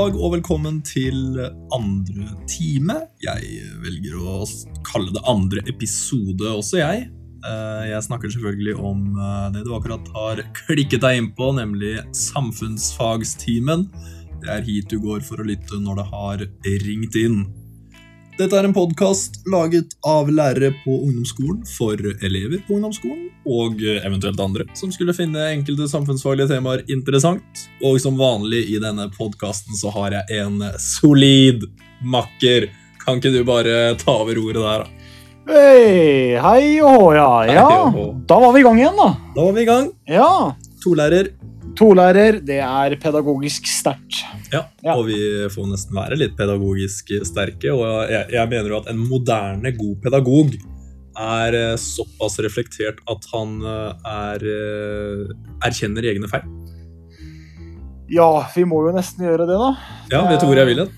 Dag og velkommen til andre time. Jeg velger å kalle det andre episode også, jeg. Eh, Jeg snakker selvfølgelig om eh, det du akkurat har klikket deg inn på, nemlig samfunnsfagstimen. Det er hit du går for å lytte når det har ringt inn. Dette er en podkast laget av lærere på ungdomsskolen for elever på ungdomsskolen, og eventuelt andre som skulle finne enkelte samfunnsfaglige temaer interessant. Og som vanlig i denne podkasten så har jeg en solid makker. Kan ikke du bare ta over ordet der, da? Hei, hei og hå, ja. ja. Da var vi i gang igjen, da. Da var vi i gang. Ja. Tolærer. Tolærer, det er pedagogisk sterkt. Ja, Ja. og vi får nesten være litt pedagogisk sterke. Og jeg, jeg mener jo at en moderne, god pedagog er eh, såpass reflektert at han eh, er, eh, erkjenner egne feil. Ja, vi må jo nesten gjøre det, da. Ja, vet du hvor jeg vil hen?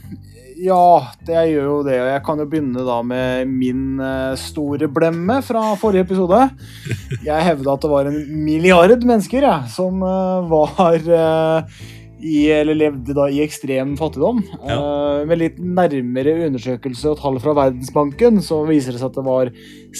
Ja, det gjør jo det. Og jeg kan jo begynne da med min eh, store blemme fra forrige episode. Jeg hevda at det var en milliard mennesker jeg, som eh, var eh, i, eller levde da i ekstrem fattigdom. Ja. med litt nærmere undersøkelse og tall fra Verdensbanken så viser det seg at det var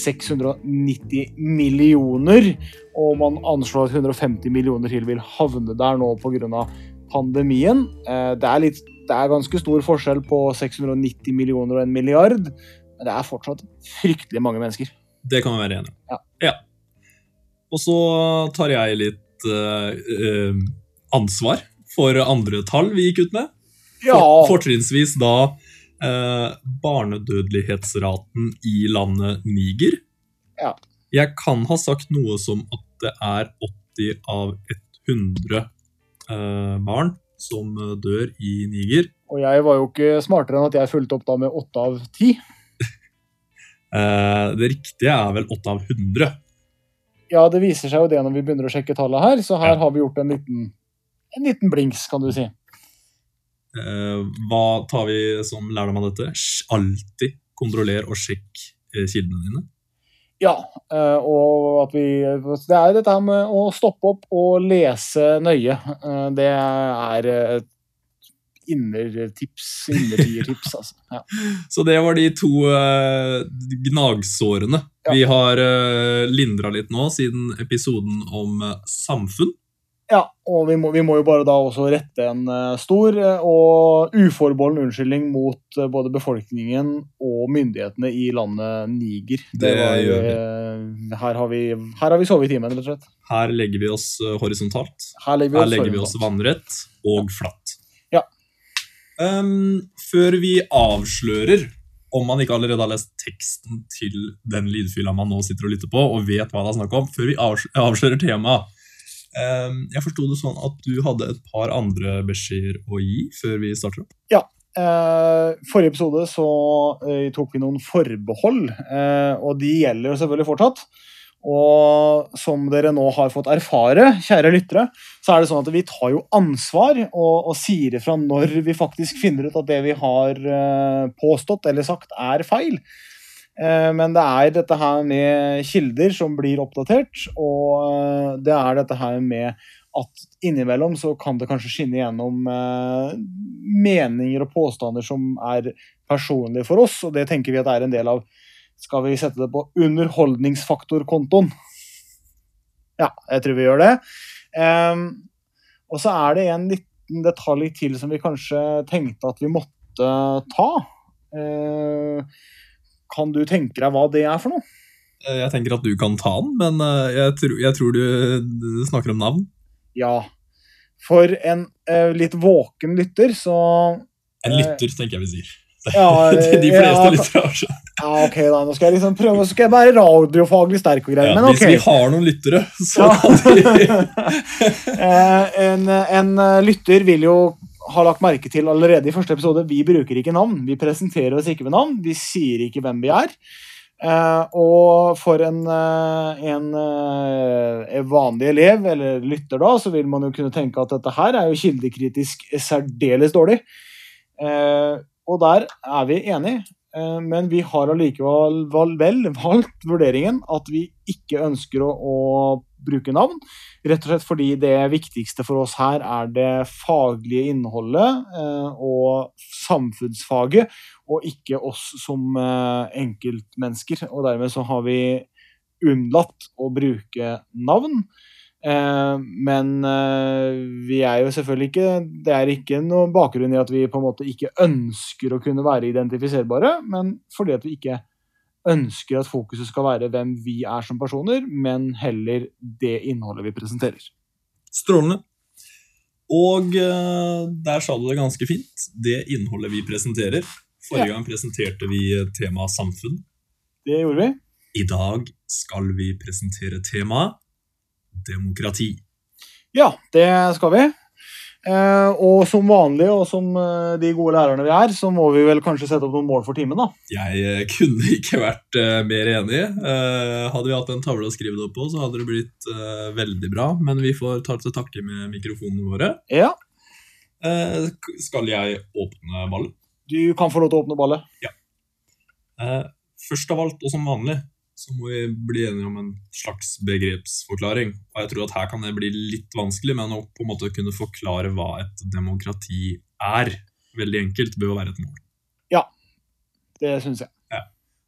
690 millioner. Og man anslår at 150 millioner til vil havne der nå pga. pandemien. Det, er litt, det er ganske stor forskjell på 690 millioner og en milliard, men det er fortsatt fryktelig mange mennesker. Det kan vi være enig om. Ja. Og så tar jeg litt eh, ansvar for andre tall vi gikk ut med. Ja, For, fortrinnsvis da uh, barnedødelighetsraten i landet Niger. Ja. Jeg kan ha sagt noe som at det er 80 av 100 uh, barn som eh, dør i Niger. og jeg var jo ikke smartere enn at jeg fulgte opp da med åtte av ti. Eh, det riktige er vel 8 av 100. Ja, det viser seg jo det når vi begynner å sjekke tallet her, så her Ja. har vi gjort en liten, en liten blinks, kan du si. Eh, hva tar vi som lærdom av dette? Alltid kontroller og sjekk kildene dine. Ja, eh, og at vi Det er dette her med å stoppe opp og lese nøye. Eh, Det er et innertips, innertiertips, altså. Ja. Så det var de to eh, gnagsårene. Ja. Vi har lindra litt nå siden episoden om samfunn. Ja og vi må, vi må jo bare da også rette en eh, stor eh, og uforbeholden unnskyldning mot eh, både befolkningen og myndighetene i landet Niger. Det gjør vi. Her har vi, her har vi sovet i timen, rett og slett. Her legger vi oss horisontalt. Her legger vi Her oss, legger vi oss vannrett og flatt. Ja. Um, før vi avslører, om man ikke allerede har lest teksten til den lydfila man nå sitter og lytter på, og vet hva det er snakk om, før vi avslører temaet Jeg forsto det sånn at du hadde et par andre beskjeder å gi før vi starter opp? Ja. forrige episode så eh, tok vi noen forbehold, eh, og de gjelder jo selvfølgelig fortsatt. Og som dere nå har fått erfare, kjære lyttere, så er det sånn at vi tar jo ansvar og, og sier ifra når vi faktisk finner ut at det vi har eh, påstått eller sagt, er feil. Eh, men det er dette her med kilder som blir oppdatert, og eh, det er dette her med at innimellom så kan det kanskje skinne gjennom eh, meninger og påstander som er personlige for oss, og det tenker vi at er en del av Skal vi sette det på underholdningsfaktorkontoen? Ja, jeg tror vi gjør det. Og så er det en liten detalj til som vi kanskje tenkte at vi måtte ta. Kan du tenke deg hva det er for noe? Eh, Jeg tenker at du kan ta den, men eh, jeg, tror, jeg tror du snakker om navn. Ja. For en uh, litt våken lytter, så En lytter, tenker jeg vi sier. Ja, De fleste ja, lyttere har sånn. Ja, ok da, nå skal jeg liksom prøve, så skal jeg være radiofaglig sterk og greier, Ja, men ok. Hvis vi har noen lyttere, så Ja. kan de en, en lytter vil jo ha lagt merke til allerede i første episode, vi bruker ikke navn. Vi presenterer oss ikke ved navn, vi sier ikke hvem vi er. Eh, og for en, eh, en eh, vanlig elev, eller lytter da, så vil man jo kunne tenke at dette her er jo kildekritisk særdeles dårlig. Eh, og der er vi enige, eh, men vi har allikevel vel valgt vurderingen at vi ikke ønsker å, å bruke navn. Rett og slett fordi det viktigste for oss her er det faglige innholdet eh, og samfunnsfaget, og ikke oss som eh, enkeltmennesker. Og dermed så har vi unnlatt å bruke navn. Eh, men eh, vi er jo selvfølgelig ikke Det er ikke noen bakgrunn i at vi på en måte ikke ønsker å kunne være identifiserbare, men fordi at vi ikke ønsker at fokuset skal være hvem vi er som personer, men heller det innholdet vi presenterer. Strålende. Og eh, der sa du det ganske fint. Det innholdet vi presenterer. Forrige Ja. gang presenterte vi temaet samfunn. Det gjorde vi. I dag skal vi presentere temaet demokrati. Ja, det skal vi. Eh, og som vanlig, og som eh, de gode lærerne vi er, så må vi vel kanskje sette opp noen mål for timen, da. Jeg eh, kunne ikke vært mer enig. Eh, hadde vi hatt en tavle å skrive det opp på, så hadde det blitt veldig bra. Men vi får ta til takke med mikrofonene våre. Ja, Eh, skal jeg åpne ballen? du kan få lov til å åpne ballet. Eh, først av alt, og som vanlig, så må vi bli enige om en slags begrepsforklaring. Og jeg tror at her kan det bli litt vanskelig, men å på en måte kunne forklare hva et demokrati er, veldig enkelt, bør være et mål. Ja, Det syns jeg.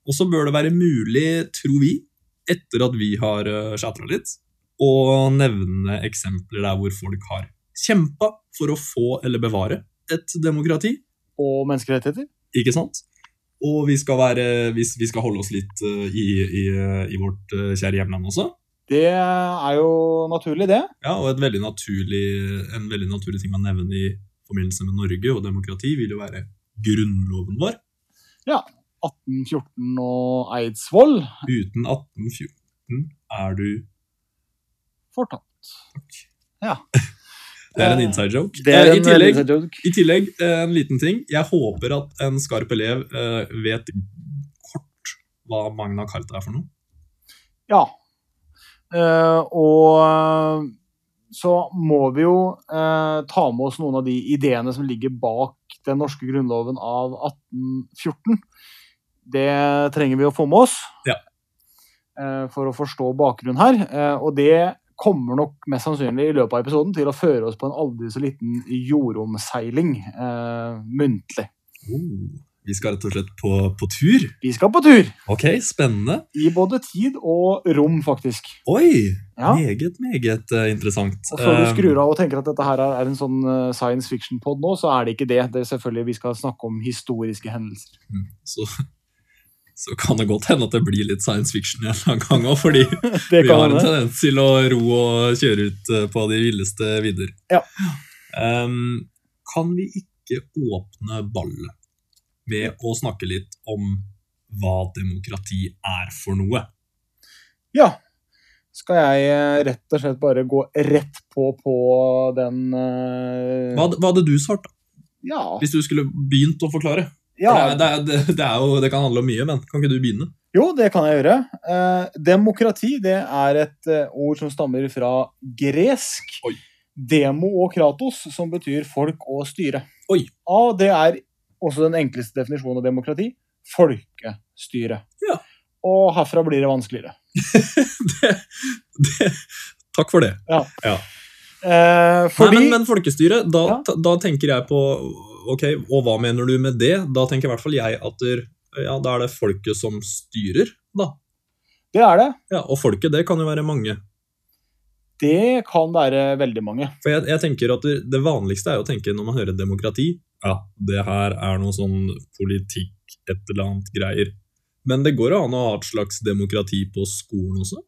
Og så bør det være mulig, tror vi, etter at vi har uh, chatra litt, å nevne eksempler der hvor folk har kjempa for å få eller bevare et demokrati. Og menneskerettigheter. Ikke sant? Og vi skal, være, vi skal holde oss litt eh, i, i, eh, i vårt eh, kjære hjemland også. Det er jo naturlig, det. Ja, og et veldig naturlig, en veldig naturlig ting å nevne i forbindelse med Norge og demokrati vil jo være grunnloven vår. Ja. 1814 og Eidsvoll Uten 1814 er du fortatt. Det er en inside joke. Det Eh, I tillegg, inside joke. I tillegg, eh, en liten ting. Jeg håper at en skarp elev eh, vet kort hva Magna Carta er for noe. Ja. Eh, og så må vi jo eh, ta med oss noen av de ideene som ligger bak den norske grunnloven av 1814. Det trenger vi å få med oss Ja. eh, for å forstå bakgrunnen her. Eh, og det kommer nok mest sannsynlig i løpet av episoden til å føre oss på en aldri så liten jordomseiling eh, muntlig. Oh, vi skal rett og slett på, på tur. Vi skal på tur! Ok, spennende. I både tid og rom, faktisk. Oi! Ja. Meget, meget uh, interessant. Og før du Eh, skrur av og tenker at dette her er en sånn eh, science fiction-pod nå, så er det ikke det. Det er selvfølgelig Vi skal snakke om historiske hendelser. mm, så, så kan det godt hende at det blir litt science fiction en gang òg, fordi vi har en tendens til å ro og kjøre ut eh, på de villeste vidder. Ja. Um, kan vi ikke åpne ballet med å snakke litt om hva demokrati er for noe? Ja. Skal jeg eh, rett og slett bare gå rett på på den uh... Hva, hva hadde du svart, da? Ja. Hvis du skulle begynt å forklare? Ja. Det, er- det, er- det, er jo, det kan handle om mye, men kan ikke du begynne? Jo, det kan jeg gjøre. Eh, demokrati det er et eh, ord som stammer fra gresk. Oi. Demo og kratos, som betyr folk og styre. Oi. Og det er også den enkleste definisjonen av demokrati. Folkestyre. Ja. Og herfra blir det vanskeligere. takk for det. Eh, fordi Nei, men, men folkestyre, da, Ja. da tenker jeg på Ok, og hva mener du med det? Da tenker i hvert fall jeg at der, ja, da er det folket som styrer, da. det er det. Ja, Og folket, det kan jo være mange. Det kan være veldig mange. For jeg, jeg tenker at det, vanligste er å tenke når man hører demokrati Ja, det her er noe sånn politikk, et eller annet greier. Men det går jo an å ha et slags demokrati på skolen også?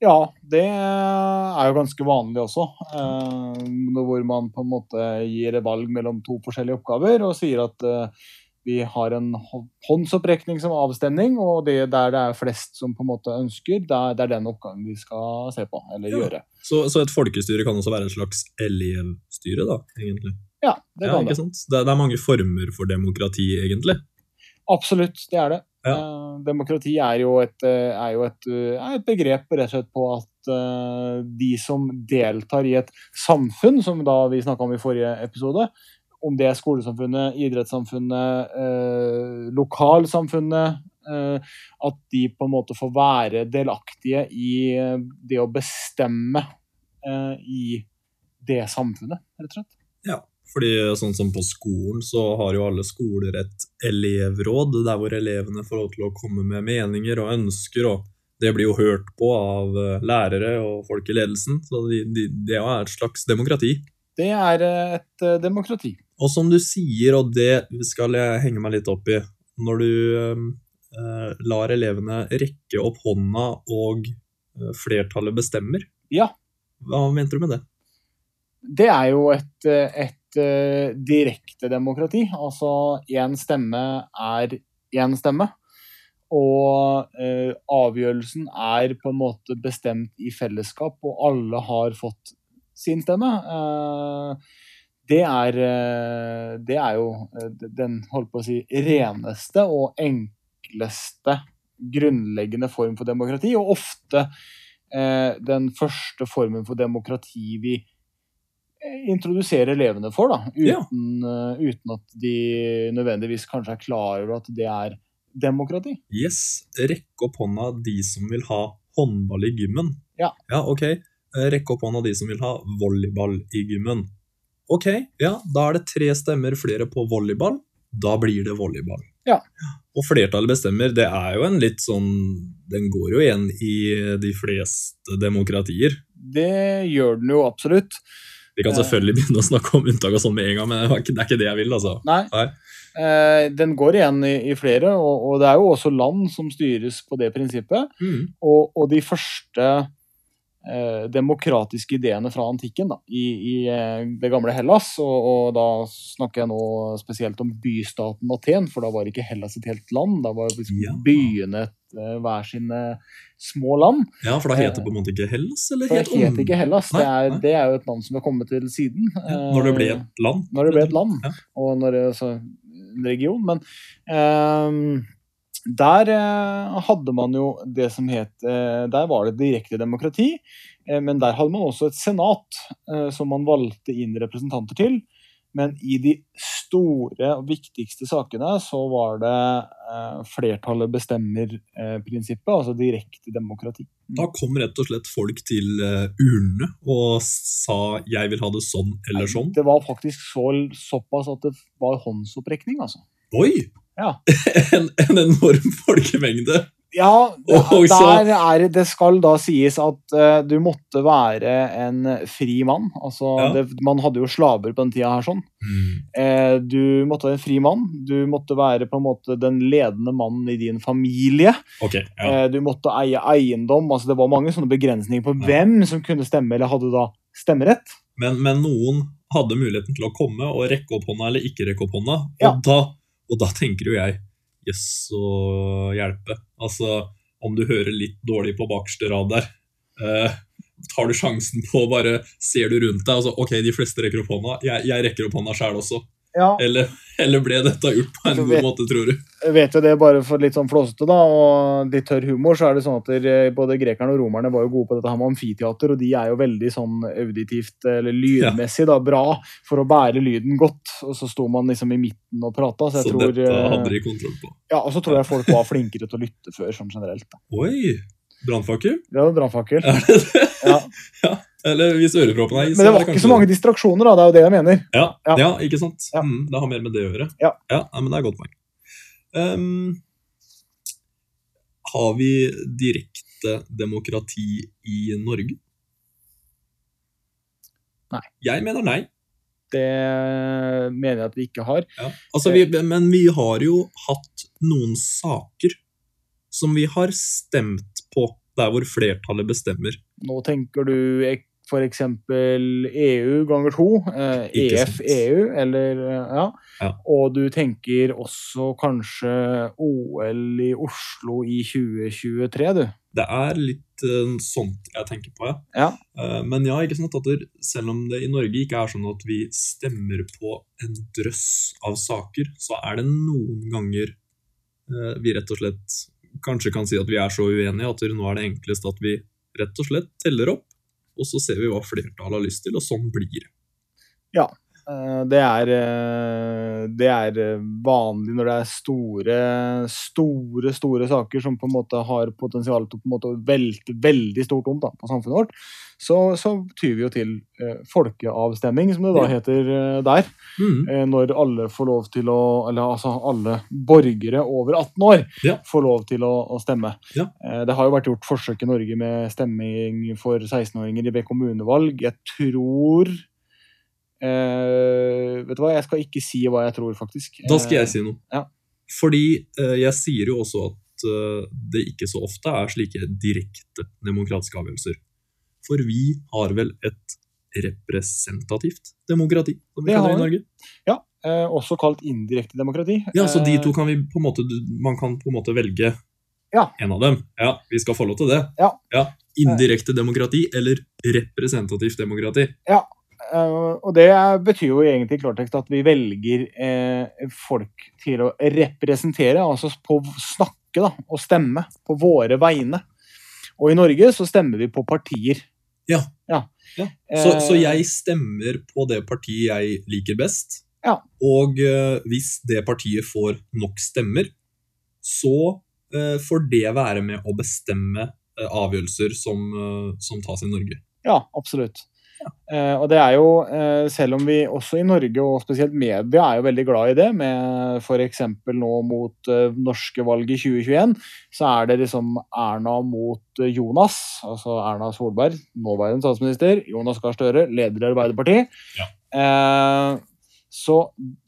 Ja, det er jo ganske vanlig også. Eh, hvor man på en måte gir et valg mellom to forskjellige oppgaver og sier at eh, vi har en håndsopprekning som avstemning, og det der det er flest som på en måte ønsker, det er, det er den oppgaven vi skal se på eller Ja. gjøre. Så, så et folkestyre kan også være en slags elevstyre, da, egentlig? Ja, det Ja, kan ikke det. Det, det er mange former for demokrati, egentlig. Absolutt, det er det. Ja. Eh, demokrati er jo, et, eh, er jo et, eh, er et begrep rett og slett på at de som deltar i et samfunn, som da vi snakka om i forrige episode, om det er skolesamfunnet, idrettssamfunnet, eh, lokalsamfunnet, Eh, at de på en måte får være delaktige i det å bestemme eh, i det samfunnet, rett og slett. Ja, fordi sånn som på skolen så har jo alle skoler et elevråd, der hvor elevene får lov til å komme med meninger og ønsker, og det blir jo hørt på av eh, lærere og folk i ledelsen, så de, de, det er et slags demokrati. Det er eh, et eh, demokrati. Og som du sier, og det skal jeg henge meg litt opp i, når du eh, lar elevene rekke opp hånda og eh, flertallet bestemmer, Ja, hva mente du med det? det er jo et, eh, et uh, direkte demokrati. Altså én stemme er én stemme. Og uh, avgjørelsen er på en måte bestemt i fellesskap, og alle har fått sin stemme. Uh, det er, det er jo den holdt på å si, reneste og enkleste grunnleggende form for demokrati, og ofte eh, den første formen for demokrati vi eh, introduserer elevene for, da, Ja. uten, eh, uten at de nødvendigvis kanskje er klar over at det er demokrati. Yes, Rekke opp hånda de som vil ha håndball i gymmen. Ja. Ja, ok. Rekke opp hånda de som vil ha volleyball i gymmen. Ok, ja, da er det tre stemmer flere på volleyball. Da blir det volleyball. Ja. Og flertallet bestemmer, det er jo en litt sånn Den går jo igjen i de fleste demokratier. Det gjør den jo absolutt. Vi kan Eh. selvfølgelig begynne å snakke om unntak og sånn med en gang, men det er ikke- det jeg vil, altså. Nei. Nei. Eh, den går igjen i, flere, og, det er jo også land som styres på det prinsippet. Mm. Og, de første demokratiske ideene fra antikken da, i, i eh, det gamle Hellas, og, og da snakker jeg nå spesielt om bystaten Aten, for da var ikke Hellas et helt land, da var liksom Ja. byene eh, hver sine små land. Ja, for da heter det på en måte ikke Hellas, eller det het ikke Hellas, det er, det er jo et land som har kommet til siden. Ja, Når det ble Eh, et land. når det ble et land, Ja. og når det, altså, en region. Men ehm, der eh, hadde man jo det som het eh, Der var det direkte demokrati, eh, men der hadde man også et senat som man valgte inn representanter til. Men i de store og viktigste sakene så var det flertallet bestemmer-prinsippet, altså direkte demokrati. Da kom rett og slett folk til urnene og sa 'jeg vil ha det sånn eller sånn'. Det var faktisk så, såpass at det var håndsopprekning, altså. Oi! Ja. en, en enorm folkemengde. Ja, Og der er det, det skal da sies at uh, du måtte være en fri mann. Altså, Ja. det, man hadde jo slaver på den tida her sånn. Eh, du måtte være en fri mann. Du måtte være på en måte den ledende mannen i din familie. Okay, ja. uh, du måtte eie eiendom. Altså, det var mange sånne begrensninger på Ja. hvem som kunne stemme, eller hadde da stemmerett. Men, men noen hadde muligheten til å komme og rekke opp hånda eller ikke rekke opp hånda. Og, da, og da tenker jo jeg jøss å hjelpe. Altså, om du hører litt dårlig på bakerste rad der, eh, tar du sjansen på å bare Ser du rundt deg altså, Ok, de fleste rekker opp hånda. Jeg, jeg rekker opp hånda sjæl også. Ja, Eller, eller ble dette gjort på en vet, god måte, tror du? jeg vet jo det bare for litt sånn flåsete, da, og litt tørr humor, så er det sånn at der, både grekerne og romerne var jo gode på dette her med amfiteater, og de er jo veldig sånn auditivt, eller lydmessig, da, bra for å bære lyden godt. Og så sto man liksom i midten og prata, så jeg Så tror dette eh, hadde de kontroll på. Ja, og så tror jeg folk var flinkere til å lytte før, sånn generelt. da. Oi! Brannfakkel? Ja, brannfakkel. Det? Ja. Eller hvis øreproppen er i, Men det var ikke så mange distraksjoner, da, det er jo det jeg mener. Ja, ja. Ja. ikke sant? Ja. Mm, det har mer med det å gjøre. Ja. ja nei, men det er et godt poeng. Um, har vi direkte demokrati i Norge? Nei. Jeg mener nei. Det mener jeg at vi ikke har. Ja. Altså, vi, men vi har jo hatt noen saker som vi har stemt på der hvor flertallet bestemmer. Nå tenker du f.eks. EU ganger to, eh, EF, EU, eller eh, ja. Ja. Og du tenker også kanskje OL i Oslo i 2023, du. Det er litt uh, sånt jeg tenker på, ja. Ja. Uh, men ja, ikke sant at selv om det i Norge ikke er sånn at vi stemmer på en drøss av saker, så er det noen ganger uh, vi rett og slett kanskje kan si at vi er så uenige at nå er det enklest at vi rett og slett teller opp, og så ser vi hva flertallet har lyst til, og sånn blir det. eh, det er, eh, det er eh, vanlig når det er store, store store saker som på en måte har potensial til å på velte veldig stort om da, på samfunnet vårt. Så, så tyr vi jo til eh, folkeavstemning, som det da heter eh, der. Mm. Eh, når alle får lov til å Eller altså alle borgere over 18 år Ja. får lov til å, å stemme. Ja. Eh, det har jo vært gjort forsøk i Norge med stemming for 16-åringer i ved kommunevalg. Jeg tror eh, Vet du hva, jeg skal ikke si hva jeg tror, faktisk. Da skal jeg si noe. ja. Fordi uh, jeg sier jo også at uh, det ikke så ofte er slike direkte demokratiske avgjørelser. For vi har vel et representativt demokrati, som vi Det kaller det i Norge. Eh, også kalt indirekte demokrati. Ja, så de Eh, to kan vi på en måte Man kan på en måte velge Ja. en av dem. Ja, vi skal få lov til det. Ja. Indirekte demokrati eller representativt demokrati. Eh, og det betyr jo egentlig i klartekst at vi velger eh, folk til å representere, altså på å snakke da, og stemme på våre vegne. Og i Norge så stemmer vi på partier. Ja. Ja. Ja. Så, Eh, så jeg stemmer på det partiet jeg liker best. Ja. Og eh, hvis det partiet får nok stemmer, så eh, får det være med å bestemme eh, avgjørelser som, eh, som tas i Norge. Ja, absolutt. Eh, og det er jo, eh, selv om vi også i Norge, og spesielt media, er jo veldig glad i det, med f.eks. nå mot eh, norske valg i 2021, så er det liksom Erna mot Jonas, altså Erna Solberg, nåværende statsminister, Jonas Gahr Støre, leder i Arbeiderpartiet. Eh, så,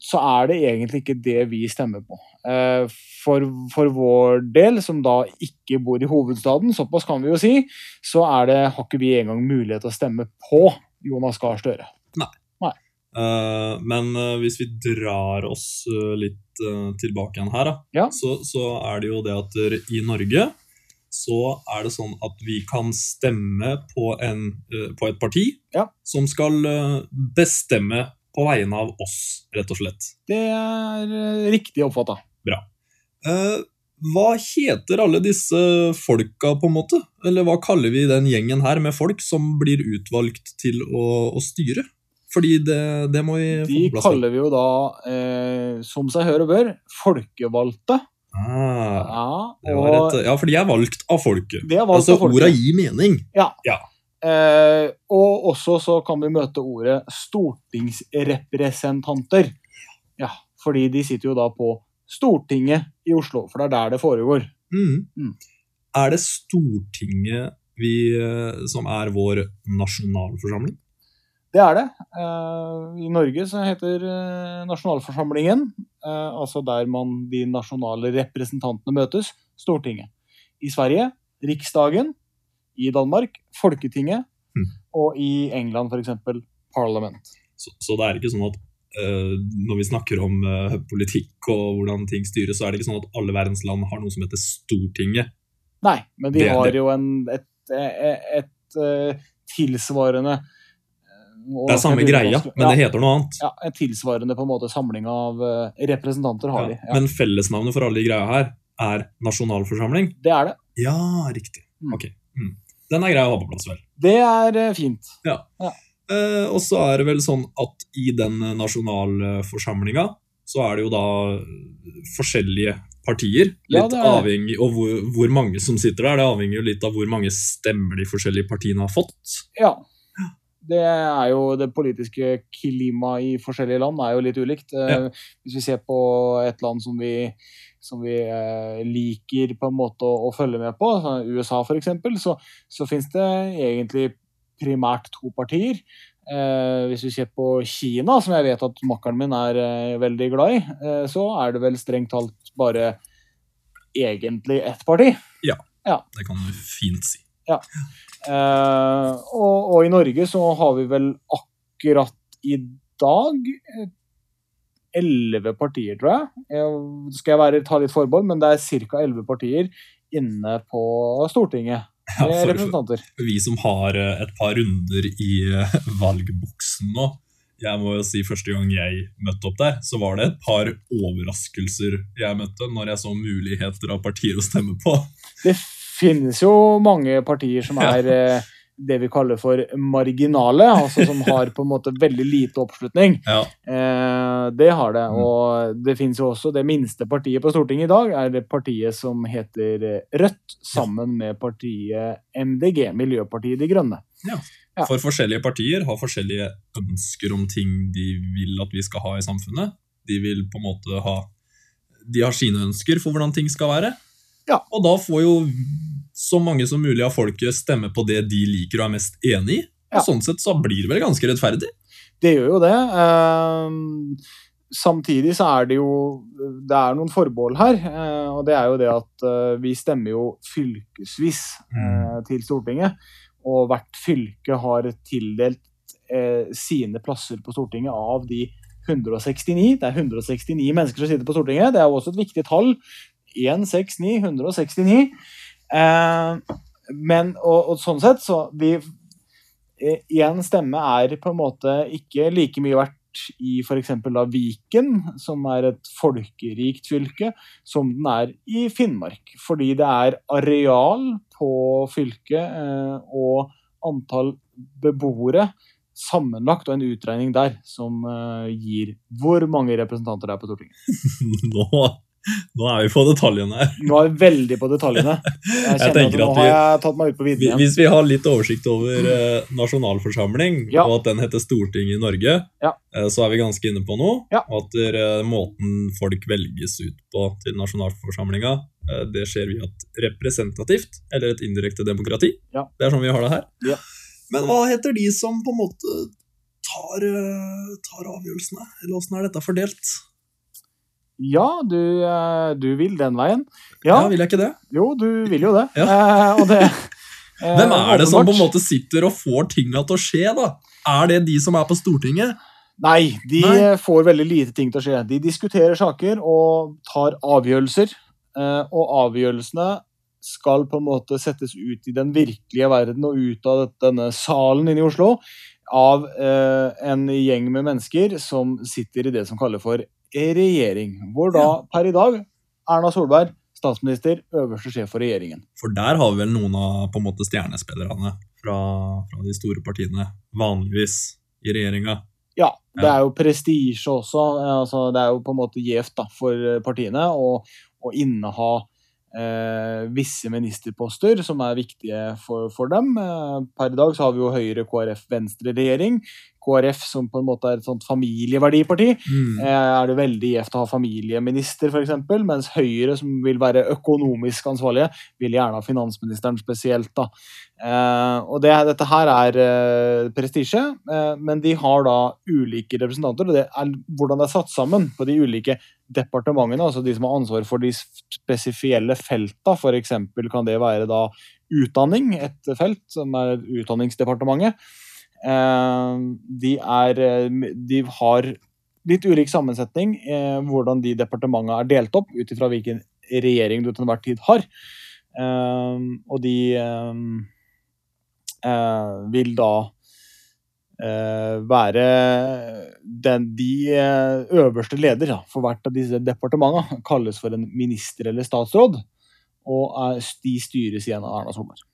så er det egentlig ikke det vi stemmer på. Eh, for, for vår del, som da ikke bor i hovedstaden, såpass kan vi jo si, så er det, har ikke vi engang mulighet til å stemme på Jonas Gahr Støre. Eh, men uh, hvis vi drar oss eh, litt tilbake igjen her, da, Ja. så, så er det jo det at i Norge så er det sånn at vi kan stemme på, en, på et parti Ja. som skal bestemme på vegne av oss, rett og slett. Det er eh, riktig oppfatta. Eh, hva heter alle disse folka, på en måte? Eller hva kaller vi den gjengen her med folk som blir utvalgt til å, å styre? Fordi det, det må vi De kaller vi jo da, eh, som seg hør og bør, folkevalgte. Ah, Ja, og et, ja, for de er valgt av folket. det er valgt Altså, av folket. orda gir mening. Eh, og også så kan vi møte ordet stortingsrepresentanter. Ja, fordi de sitter jo da på Stortinget i Oslo, for det er der det foregår. Mm. Mm. Er det Stortinget vi, eh, som er vår nasjonalforsamling? Det er det. Eh, I Norge så heter eh, nasjonalforsamlingen, eh, altså der man de nasjonale representantene møtes, Stortinget. I Sverige Riksdagen. I Danmark Folketinget. Mm. Og i England f.eks. Parliament. Så, så det er ikke sånn at uh, når vi snakker om uh, politikk og hvordan ting styres, så er det ikke sånn at alle verdens land har noe som heter Stortinget. Nei, men de Det har jo en, et, et, et, eh, tilsvarende Det er samme greia, men det heter noe annet. Ja, en tilsvarende på en måte samling av representanter har Ja, de. Ja, Men fellesnavnet for alle de greia her er nasjonalforsamling. det er det. Ja, riktig. Mm. Ok. Mm. Den er grei å ha på plass, vel. Det er eh, fint. Eh, og så er det vel sånn at i den nasjonalforsamlinga så er det jo da forskjellige partier. Litt er avhengig Og hvor, hvor mange som sitter der, det avhenger jo litt av hvor mange stemmer de forskjellige partiene har fått. Ja. Det er jo det politiske klimaet i forskjellige land er jo litt ulikt. Eh, Ja. Hvis vi ser på et land som vi, som vi eh, liker på en måte å, å følge med på, sånn USA f.eks., så, så finnes det egentlig primært to partier. Eh, hvis vi ser på Kina, som jeg vet at makkeren min er eh, veldig glad i, eh, så er det vel strengt talt bare egentlig ett parti. Ja, Det kan du fint si. Eh, og, og i Norge så har vi vel akkurat i dag elleve partier, tror jeg. jeg skal jeg være, ta litt forbehold, men det er ca. elleve partier inne på Stortinget Ja, for, vi som har eh, et par runder i eh, valgboksen nå, jeg må jo si første gang jeg møtte opp der, så var det et par overraskelser jeg møtte når jeg så muligheter av partier å stemme på. Det finnes jo mange partier som er eh, det vi kaller for marginale, altså som har på en måte veldig lite oppslutning. Ja. Eh, det har det. Mm. Og det fins jo også det minste partiet på Stortinget i dag, er det partiet som heter Rødt, sammen med partiet MDG, Miljøpartiet De Grønne. Ja. For forskjellige partier har forskjellige ønsker om ting de vil at vi skal ha i samfunnet. De vil på en måte ha De har sine ønsker for hvordan ting skal være. Ja. Og da får jo så mange som mulig av folket stemme på det de liker og er mest enig i. Ja. Og sånn sett så blir det vel ganske rettferdig. Det gjør jo det. Ehm, samtidig så er det jo Det er noen forbehold her. eh, og det er jo det at eh, vi stemmer jo fylkesvis eh, til Stortinget. Og hvert fylke har tildelt eh, sine plasser på Stortinget av de 169. Det er 169 mennesker som sitter på Stortinget. Det er jo også et viktig tall. 169, 169. Eh, men, og, og sånn sett, så vi Én stemme er på en måte ikke like mye verdt i f.eks. Viken, som er et folkerikt fylke, som den er i Finnmark. Fordi det er areal på fylket eh, og antall beboere sammenlagt og en utregning der som eh, gir hvor mange representanter det er på Stortinget. Nå, nå er vi på detaljene her. Nå er vi veldig på detaljene. Jeg kjenner at nå at vi- har jeg tatt meg ut på Vi- vidden igjen. Hvis vi har litt oversikt over eh, nasjonalforsamling, Ja. og at den heter Stortinget i Norge, Ja. eh, så er vi ganske inne på noe. Ja. Og at eh, måten folk velges ut på til nasjonalforsamlinga, eh, det skjer via et representativt, eller et indirekte demokrati. Det er sånn vi har det her. Ja. Men hva heter de som på en måte tar, eh, tar avgjørelsene? Eller åssen er dette fordelt? Ja, du, eh, du vil den veien. Ja, Ja, vil jeg ikke det? jo, du vil jo det. Ja. Eh, og det eh, Hvem er det som på en måte sitter og får tinga til å skje, da? Er det de som er på Stortinget? Nei, de Nei. får veldig lite ting til å skje. De diskuterer saker og tar avgjørelser. eh, Og avgjørelsene skal på en måte settes ut i den virkelige verden og ut av denne salen inne i Oslo av eh, en gjeng med mennesker som sitter i det som kalles for regjering. Hvor da per i dag Erna Solberg, statsminister, øverste sjef for regjeringen. For der har vi vel noen av på en måte stjernespillerne fra, fra de store partiene, vanligvis i regjeringa. Ja, det er jo prestisje også. Altså, det er jo på en måte gjevt for eh, partiene å, å inneha eh, visse ministerposter som er viktige for, for dem. Eh, per i dag så har vi jo Høyre, KrF, Venstre-regjering. KrF som på en måte er et sånt familieverdiparti. Mm. Eh, er det veldig gjevt å ha familieminister, f.eks., mens Høyre, som vil være økonomisk ansvarlige, vil gjerne ha finansministeren spesielt. da. Eh, og det, dette her er eh, prestisje, men de har da ulike representanter. og det er Hvordan det er satt sammen på de ulike departementene, altså de som har ansvar for de spesifielle felta, f.eks. kan det være da utdanning, et felt som er Utdanningsdepartementet. Eh, de, er, eh, de har litt ulik sammensetning, eh, hvordan de departementene er delt opp, ut ifra hvilken regjering du til enhver tid har. Og de vil da være den, de øverste leder for hvert av disse departementene kalles for en minister eller statsråd, og de styres igjen av Erna Solberg.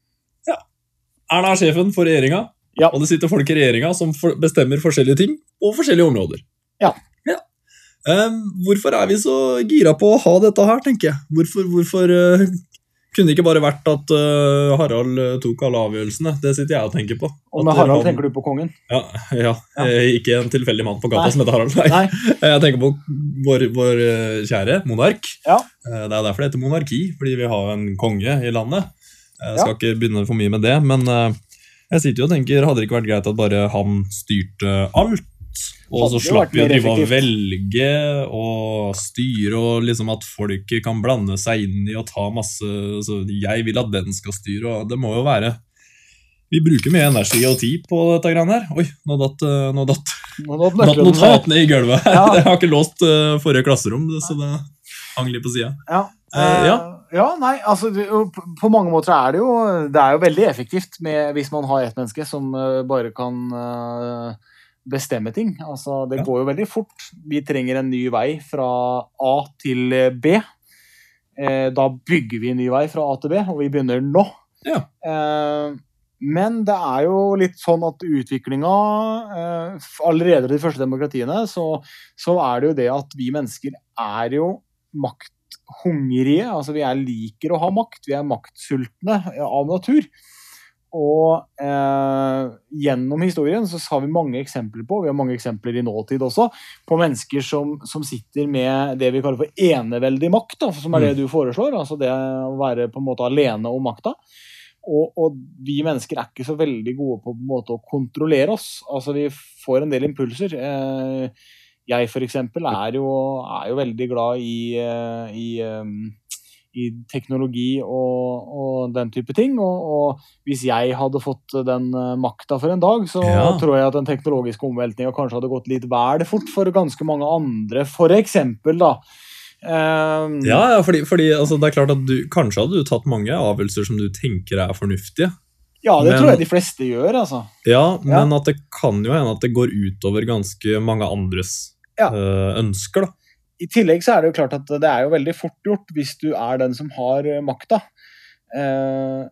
Erna er sjefen for regjeringa, Ja. og det sitter folk i regjeringa som bestemmer forskjellige ting og forskjellige områder. Ja. Ehm, hvorfor er vi så gira på å ha dette her, tenker jeg? Hvorfor, hvorfor uh, kunne det ikke bare vært at uh, Harald eh, tok alle avgjørelsene? Det sitter jeg og tenker på. Og med Harald han- tenker du på kongen? Ja, ja. Ja. ikke en tilfeldig mann på gata Nei. som heter Harald. Nei. Nei. Jeg tenker på vår, vår kjære monark. Ja. Det er derfor det heter monarki, fordi vi har en konge i landet. Jeg Ja. skal ikke begynne for mye med det, men jeg sitter jo og tenker, hadde det ikke vært greit at bare han styrte alt? Og så slapp vi å drive og velge og styre, og liksom at folket kan blande seg inn i og ta masse så Jeg vil at den skal styre, og det må jo være Vi bruker mye energi og tid på dette greiene her. Oi, nå datt, eh, nå datt Nå datt, Datt notatene i gulvet. Ja. Jeg har ikke låst eh, forrige klasserom, så det hang litt på sida. Ja. Uh, ja. Ja, nei, altså det- på- mange måter er det jo Det er jo veldig effektivt med, hvis man har ett menneske som eh, bare kan eh, bestemme ting. Altså, det Ja. går jo veldig fort. Vi trenger en ny vei fra A til eh, B. Eh, da bygger vi en ny vei fra A til B, og vi begynner nå. Ja. Eh, Men det er jo litt sånn at utviklinga eh, Allerede i de første demokratiene så, så er det jo det at vi mennesker er jo makthungrige. Altså vi er liker å ha makt. Vi er maktsultne av natur. Og eh, gjennom historien så har vi mange eksempler på, vi har mange eksempler i nåtid også, på mennesker som, som sitter med det vi kaller for eneveldig makt, da, som er det Mm. du foreslår. Altså det å være på en måte alene om makta. Og, og vi mennesker er ikke så veldig gode på, på en måte å kontrollere oss. Altså Vi får en del impulser. Eh, jeg for eksempel er jo, er jo veldig glad i, eh, i, eh, i teknologi og, og den type ting. Og, og hvis jeg hadde fått den eh, makta for en dag, så Ja. tror jeg at den teknologiske omveltninga kanskje hadde gått litt vel fort for ganske mange andre, for eksempel, da. Um, Ja, ja fordi, fordi altså, det er klart at du, Kanskje hadde du tatt mange avgjørelser som du tenker er fornuftige. ja, det men- tror jeg de fleste gjør, altså. Ja, men at det kan jo hende at det går utover ganske mange andres Ja. øh, ønsker. da. I tillegg så er det jo klart at det er jo veldig fort gjort hvis du er den som har eh, makta. Eh,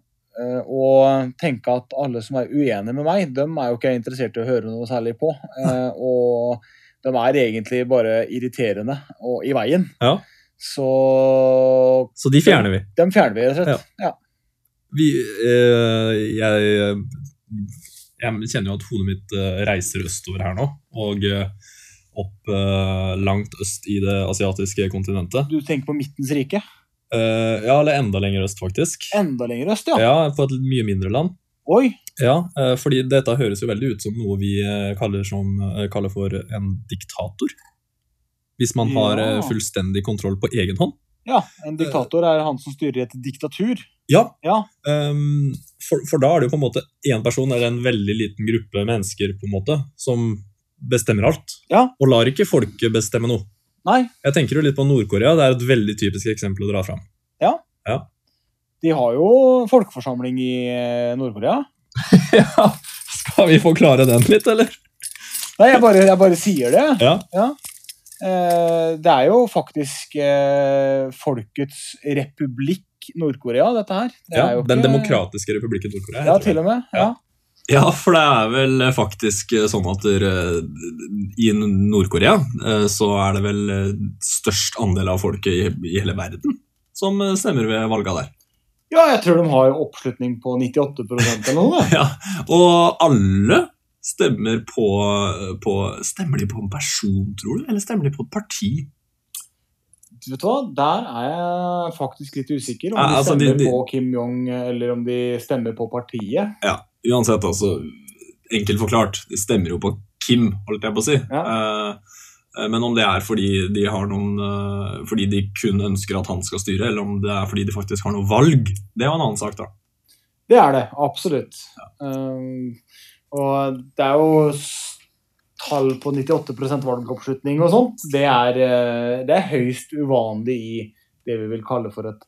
eh, og tenke at alle som er uenige med meg, dem er jo ikke interessert i å høre noe særlig på. Eh, og de er egentlig bare irriterende og i veien. Ja. Så Så de fjerner vi. dem fjerner vi, rett og slett. Ja. vi øh, jeg, jeg kjenner jo at hodet mitt reiser østover her nå. Og øh, opp øh, langt øst i det asiatiske kontinentet. Du tenker på Midtens rike? Eh, ja, eller enda lenger øst, faktisk. Enda lenger øst, ja. Ja, På et mye mindre land. Oi! Ja, eh, fordi dette høres jo veldig ut som noe vi eh, kaller, som, eh, kaller for en diktator. Hvis man har Ja. eh, fullstendig kontroll på egen hånd. Ja, en diktator er han som styrer et diktatur. Ja, Ja. ehm, for, for da er det jo på en måte én person eller en veldig liten gruppe mennesker på en måte, som bestemmer alt. Ja. Og lar ikke folket bestemme noe. Nei, Jeg tenker jo litt på Nord-Korea. Det er et veldig typisk eksempel å dra fram. de har jo folkeforsamling i eh, Nord-Korea. Ja, Skal vi forklare den litt, eller? Nei, jeg bare, jeg bare sier det. Ja. Eh, det er jo faktisk eh, Folkets republikk Nord-Korea, dette her. Det ja Den ikke- demokratiske republikken Nord-Korea. Ja, til og med. Ja. Ja, for det er vel faktisk sånn at dere, i Nord-Korea eh, så er det vel eh, størst andel av folket i, hele verden som eh, stemmer ved valga der. ja, jeg tror de har oppslutning på 98% eller noe. Ja, og alle stemmer på, på Stemmer de på en person, tror du, eller stemmer de på et parti? Vet du hva, Der er jeg faktisk litt usikker. Om Ja, de altså, de- stemmer de- på Kim Jong, eller om de stemmer på partiet. Ja, uansett, altså Enkelt forklart, de stemmer jo på Kim, holdt jeg på å si. Ja. eh, men om det er fordi de har noen eh, Fordi de kun ønsker at han skal styre, eller om det er fordi de faktisk har noe valg, det er jo en annen sak, da. Det er det, absolutt. Um, og det er jo tall på 98% valgoppslutning og sånt. Det er, det er høyst uvanlig i det vi vil kalle for et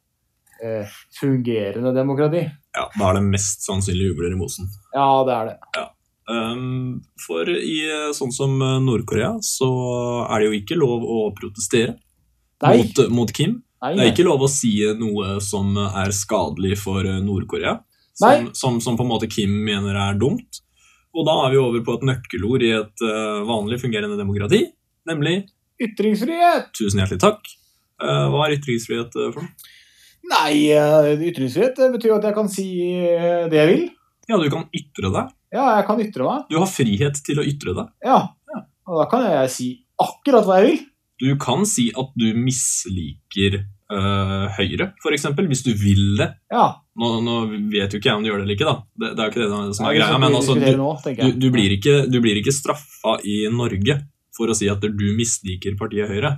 uh, fungerende demokrati. Ja, Da er det mest sannsynlig ugler i mosen. Ja, det er det. Um, for i eh, sånn som eh, Nord-Korea, så er det jo ikke lov å protestere mot, mot Kim. nei, Det er ikke lov å si noe som er skadelig for eh, Nord-Korea, som, som, som på en måte Kim mener er dumt. Og da er vi over på et nøkkelord i et uh, vanlig fungerende demokrati, nemlig Ytringsfrihet! tusen hjertelig takk. Uh, hva er ytringsfrihet eh, for noe? Nei, eh, ytringsfrihet betyr jo at jeg kan si eh, det jeg vil. Ja, du kan ytre deg. Ja, jeg kan ytre meg. Du har frihet til å ytre deg. Ja. Og da kan jeg si akkurat hva jeg vil. Du kan si at du misliker eh, Høyre, f.eks., hvis du vil det. Ja. Nå, nå vet jo ikke jeg om du gjør det eller ikke, da. Det, det er jo ikke det som er greia. Men altså, du, du, du, blir ikke, du blir ikke straffa i Norge for å si at du misliker partiet Høyre.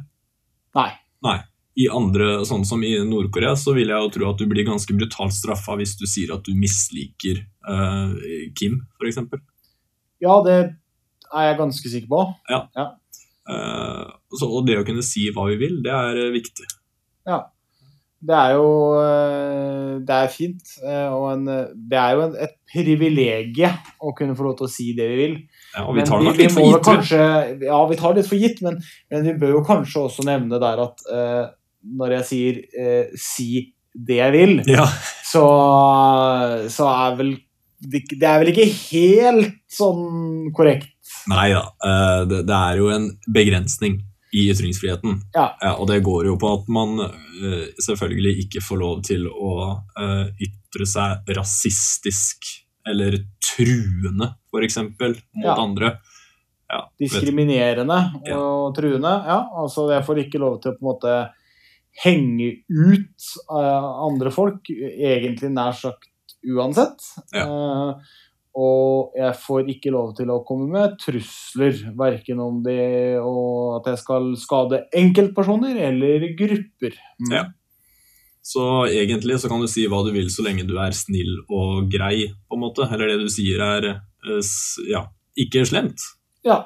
Nei. Nei. I andre, sånn som i Nord-Korea, så vil jeg jo tro at du blir ganske brutalt straffa hvis du sier at du misliker uh, Kim, f.eks. Ja, det er jeg ganske sikker på. Uh, og det å kunne si hva vi vil, det er viktig. viktig. Det er jo eh, Det er fint. eh, Og en, eh, det er jo en, et privilegie å kunne få lov til å si det vi vil. Ja, og vi tar det nok litt for gitt. Kanskje, ja, vi tar det litt for gitt, men, men vi bør jo kanskje også nevne der at eh, når jeg sier eh, 'si det jeg vil', Ja, så, så er vel det, det er vel ikke helt sånn korrekt? Nei da. eh, det, det er jo en begrensning i ytringsfriheten. Ja. og det går jo på at man eh, selvfølgelig ikke får lov til å eh, ytre seg rasistisk eller truende, f.eks., mot Ja. andre. Ja, Diskriminerende og Ja. truende. Ja, altså jeg får ikke lov til å på en måte henge ut eh, andre folk, egentlig nær sagt uansett. Eh, og jeg får ikke lov til å komme med trusler, verken om det og at jeg skal skade enkeltpersoner eller grupper. Mm. Ja. Så egentlig så kan du si hva du vil så lenge du er snill og grei, på en måte. Eller det du sier er eh, ja, ikke slemt. Ja.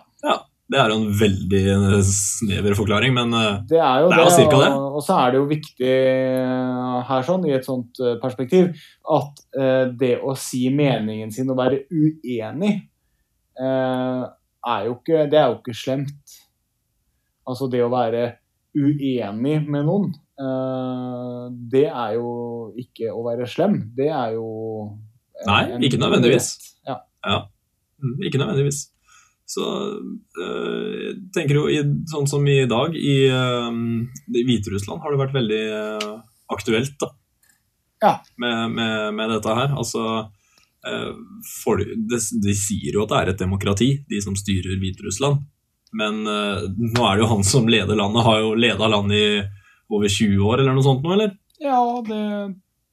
Det er jo en veldig eh, snever forklaring, men eh, Det er jo Det er jo cirka det. Og, og så er det jo viktig eh, her sånn, i et sånt perspektiv, at eh, det å si meningen sin og være uenig, eh, er jo ikke, det er jo ikke slemt. Altså det å være uenig med noen, eh, det er jo ikke å være slem. Det er jo en- Nei, ikke nødvendigvis. En, Ja. ja. ikke nødvendigvis. Så øh, jeg tenker jo i, sånn som i dag, i, øh, i Hviterussland har det vært veldig øh, aktuelt da. Ja. Med, med, med dette her. Altså folk, de, de sier jo at det er et demokrati, de som styrer Hviterussland. Men nå er det jo han som leder landet, har jo leda landet i over 20 år eller noe sånt nå, eller? ja, det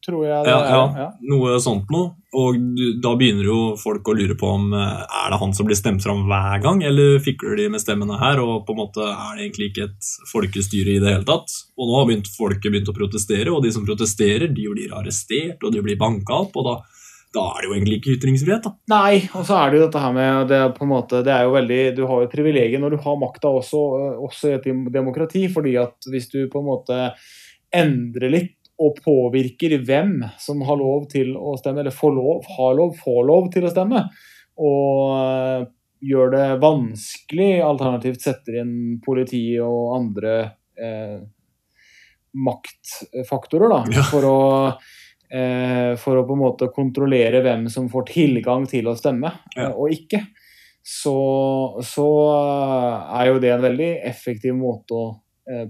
tror jeg det Ja, ja, noe sånt noe. Og du, da begynner jo folk å lure på om eh, er det han som blir stemt fram hver gang, eller fikler de med stemmene her, og på en måte er det egentlig ikke et folkestyre i det hele tatt. Og nå har begynt, folket begynt å protestere, og de som protesterer, de blir arrestert, og de blir banka opp, og da, da er det jo egentlig ikke ytringsfrihet, da. Nei, og så er det jo dette her med det er på en måte, det er jo veldig, Du har jo et privilegium når du har makta også, også i et demokrati. fordi at hvis du på en måte endrer litt og påvirker hvem som har lov til å stemme, eller får lov, har lov, får lov til å stemme, og øh, gjør det vanskelig, alternativt setter inn politi og andre eh, maktfaktorer da, Ja. for å eh, for å på en måte kontrollere hvem som får tilgang til å stemme, Ja. eh, og ikke, så, så eh, er jo det en veldig effektiv måte å eh,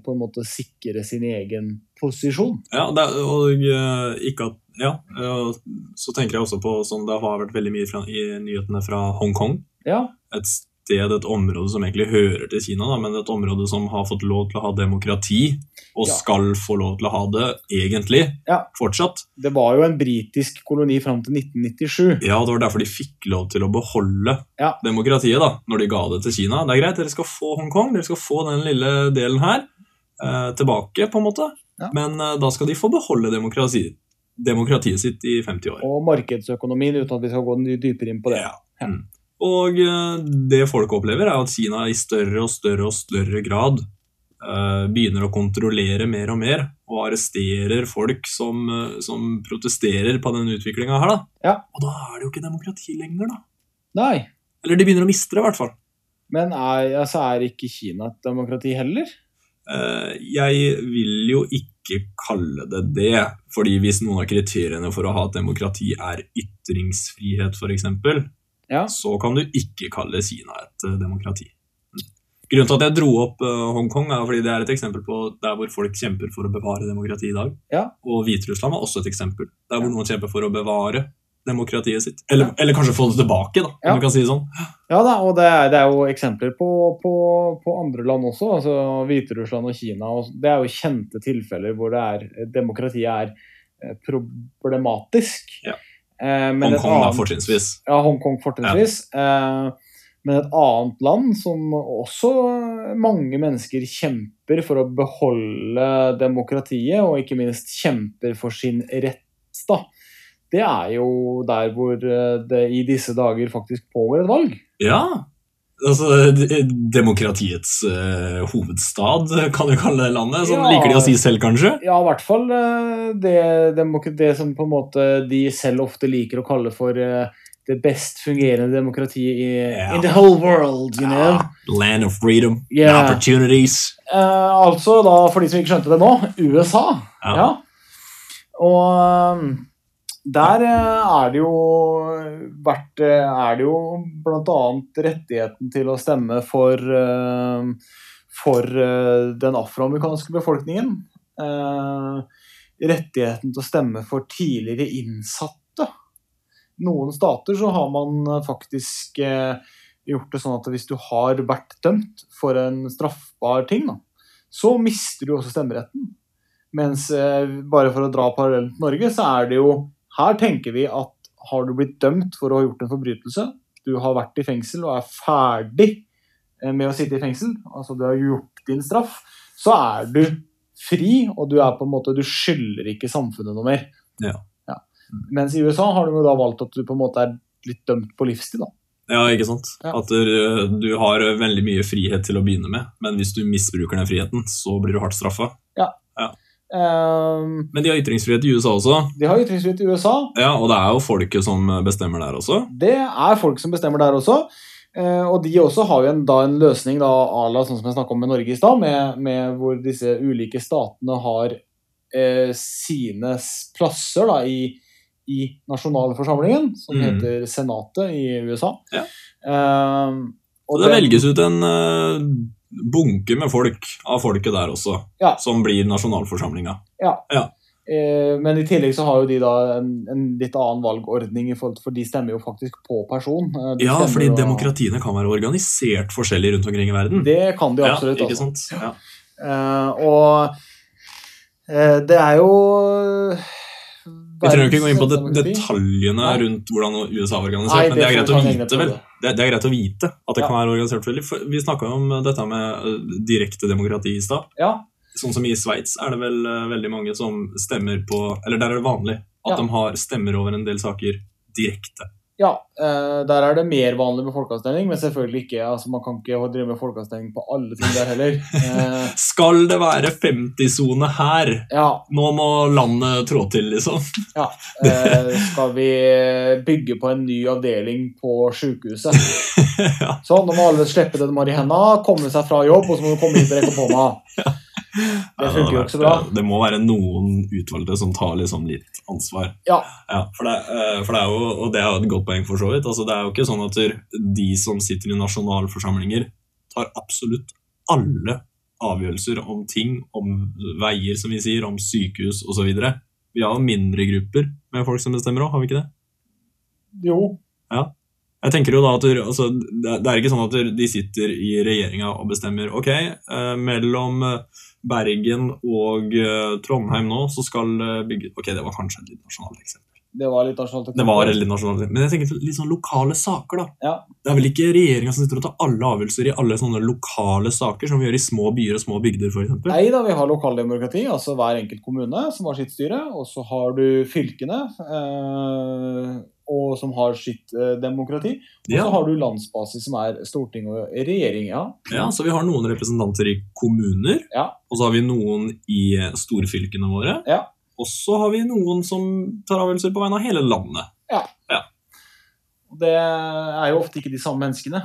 på en måte sikre sin egen posisjon. Ja, det, og eh, ikke at Ja, eh, så tenker jeg også på sånn det har vært veldig mye fra, i nyhetene fra Hongkong. Ja, et sted, et område som egentlig hører til Kina, da, men et område som har fått lov til å ha demokrati, og Ja. skal få lov til å ha det egentlig, Ja. fortsatt. det var jo en britisk koloni fram til 1997. Ja, det var derfor de fikk lov til å beholde Ja. demokratiet, da, når de ga det til Kina. Det er greit, dere skal få Hongkong, dere skal få den lille delen her eh, tilbake, på en måte, men eh, da skal de få beholde demokratiet demokratiet sitt i 50 år. Og markedsøkonomien, uten at vi skal gå dypere inn på det. Ja. Mm. Og eh, det folk opplever, er at Kina i større og større og større grad eh, begynner å kontrollere mer og mer, og arresterer folk som, eh, som protesterer på den utviklinga her. Da. Ja. Og da er det jo ikke demokrati lenger, da. Nei, Eller de begynner å miste det, i hvert fall. men er, altså, er ikke Kina et demokrati heller? Jeg vil jo ikke kalle det det, fordi hvis noen av kriteriene for å ha et demokrati er ytringsfrihet, f.eks., Ja. så kan du ikke kalle Kina et eh, demokrati. Grunnen til at jeg dro opp eh, Hongkong, er fordi det er et eksempel på der hvor folk kjemper for å bevare demokrati i dag. Ja. Og Hviterussland var også et eksempel, der hvor noen kjemper for å bevare demokratiet sitt. Eller, eller kanskje få det tilbake, da, om Ja. du kan si det sånn. Ja da, og det er, det er jo eksempler på, på, på andre land også, altså Hviterussland og Kina. Og det er jo kjente tilfeller hvor det er, demokratiet er eh, problematisk. Ja. Eh, Hongkong da, annet- fortrinnsvis. Ja, Hongkong fortrinnsvis. Eh, men et annet land som også mange mennesker kjemper for å beholde demokratiet, og ikke minst kjemper for sin rett, da. Det er jo der hvor eh, det i disse dager faktisk pågår et valg. Ja. Altså, demokratiets uh, hovedstad, kan du kalle det landet. Sånn Ja. liker de å si selv, kanskje? Ja, i hvert fall eh, det, det som på en måte de selv ofte liker å kalle for uh, det best fungerende demokratiet i Ja. in the whole world, you know. Ja, land of freedom, Yeah. opportunities. Uh, altså, da, for de som ikke skjønte det nå, USA. Ja. Ja. Og um, Der eh, er det jo vært eh, Er det jo bl.a. rettigheten til å stemme for eh, for den afroamerikanske befolkningen. Rettigheten til å stemme for tidligere innsatte. Noen stater så har man faktisk gjort det sånn at hvis du har vært dømt for en straffbar ting, da, så mister du også stemmeretten. Mens bare for å dra parallellen til Norge, så er det jo Her tenker vi at har du blitt dømt for å ha gjort en forbrytelse, du har vært i fengsel og er ferdig eh, med å sitte i fengsel, altså du har gjort din straff, så er du fri, og du er på en måte Du skylder ikke samfunnet noe mer. Ja. Mens i USA har du jo da valgt at du på en måte er litt dømt på livstid, da. Ja, ikke sant? Ja. At du, du har veldig mye frihet til å begynne med, men hvis du misbruker den friheten, så blir du hardt straffa. Ehm, Men de har ytringsfrihet i USA også. de har ytringsfrihet i USA. Ja, Og det er jo folket som bestemmer der også. Det er folk som bestemmer der også. Uh, og de også har jo en, da en løsning da, la sånn som jeg snakka om med Norge i stad, med, med hvor disse ulike statene har uh, sine plasser da, i, i nasjonalforsamlingen, som mm. heter Senatet i USA. Ja. Uh, Og det velges ut en eh, bunke med folk av folket der også, Ja. som blir nasjonalforsamlinga. Eh, men i tillegg så har jo de da en, en litt annen valgordning, i forhold til, for de stemmer jo faktisk på person. Eh, de Ja, fordi og... demokratiene kan være organisert forskjellig rundt omkring i verden. Det kan de absolutt. ja, ikke altså. sant? Ja. Eh, og eh, det er jo Vi trenger ikke gå inn på det, detaljene Nei. rundt hvordan USA er organisert, Nei, men det er greit å vite, vel? Det, det er greit å vite at det Ja. kan være organisert veldig. Vi snakka jo om dette med eh, direkte demokrati i stad. Ja, Sånn som i Sveits er det vel eh, veldig mange som stemmer på Eller der er det vanlig at Ja. de har stemmer over en del saker direkte. Ja eh, der er det mer vanlig med folkeavstemning, men selvfølgelig ikke. altså Man kan ikke drive med folkeavstemning på alle ting der heller. Eh, Skal det være 50-sone her? ja, Nå må landet trå til, liksom. ja. Eh, skal vi bygge på en ny avdeling på sykehuset? ja. Sånn, nå må alle slippe det de har i hendene, komme seg fra jobb, og så må du komme hit og rekke opp hånda. Det Ja, funker jo ikke så bra. Det må være noen utvalgte som tar liksom litt ansvar. Ja. for, det, eh, for det er jo, og det er jo et godt poeng for så vidt. Altså, det er jo ikke sånn at de som sitter i nasjonalforsamlinger, tar absolutt alle avgjørelser om ting, om veier, som vi sier, om sykehus osv. Vi har mindre grupper med folk som bestemmer òg, har vi ikke det? Jo, Jeg tenker jo da at altså, det det er ikke sånn at de sitter i regjeringa og bestemmer ok, eh, mellom eh, Bergen og eh, Trondheim nå så skal det bygge Ok, det var kanskje et litt nasjonalt eksempel. det var litt nasjonalt. Det var litt nasjonalt Men jeg tenker litt sånn lokale saker, da. Ja. Det er vel ikke regjeringa som sitter og tar alle avgjørelser i alle sånne lokale saker, som vi gjør i små byer og små bygder, f.eks.? Nei da, vi har lokaldemokrati, altså hver enkelt kommune som har sitt styre. Og så har du fylkene, eh, og som har sitt eh, demokrati. Og Ja. så har du landsbasis, som er storting og regjering. Ja. ja, så vi har noen representanter i kommuner, Ja. og så har vi noen i storfylkene våre. Ja. Og så har vi noen som tar avgjørelser på vegne av hele landet. Ja. det er jo ofte ikke de samme menneskene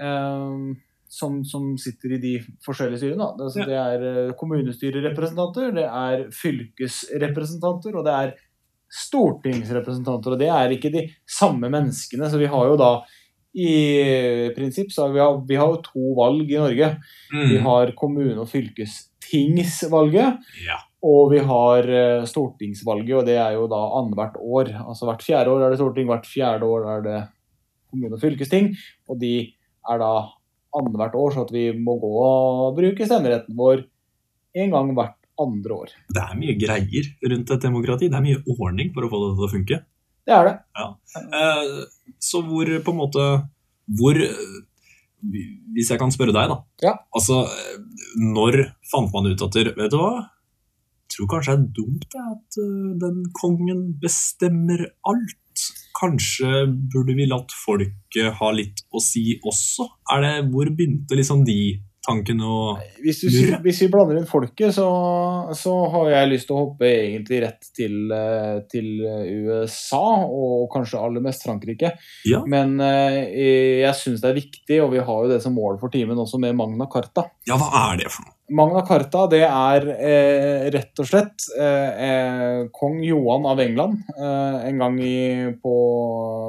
Um, som, som sitter i de forskjellige styrene. Det, altså, Ja. det er eh, kommunestyrerepresentanter, det er fylkesrepresentanter, og det er stortingsrepresentanter. Og det er ikke de samme menneskene. Så vi har jo da i prinsipp så har vi, vi har jo to valg i Norge. Vi Mm. har kommune- og fylkestingsvalget. Ja. Og vi har eh, stortingsvalget, og det er jo da annethvert år. Altså hvert fjerde år er det storting, hvert fjerde år er det kommune- og fylkesting. Og de er da annethvert år, så at vi må gå og bruke stemmeretten vår en gang hvert andre år. Det er mye greier rundt et demokrati. Det er mye ordning for å få det til å funke. Det er det. Ja. Så hvor på en måte Hvor eh, Hvis jeg kan spørre deg, da. Ja. Altså, eh, når fant man ut at Vet du hva? Jeg tror kanskje det er dumt at eh, den kongen bestemmer alt. Kanskje burde vi latt folket ha litt å si også? Er det, hvor begynte liksom de tankene og Hvis, du, hvis vi blander inn folket, så, så har jeg lyst til å hoppe egentlig rett til, eh, til USA, og kanskje aller mest Frankrike. Ja. Men eh, jeg syns det er viktig, og vi har jo det som mål for timen også med Magna Carta. Ja, hva er det for noe? Magna Carta det er eh, rett og slett eh, eh, kong Johan av England eh, en gang i, på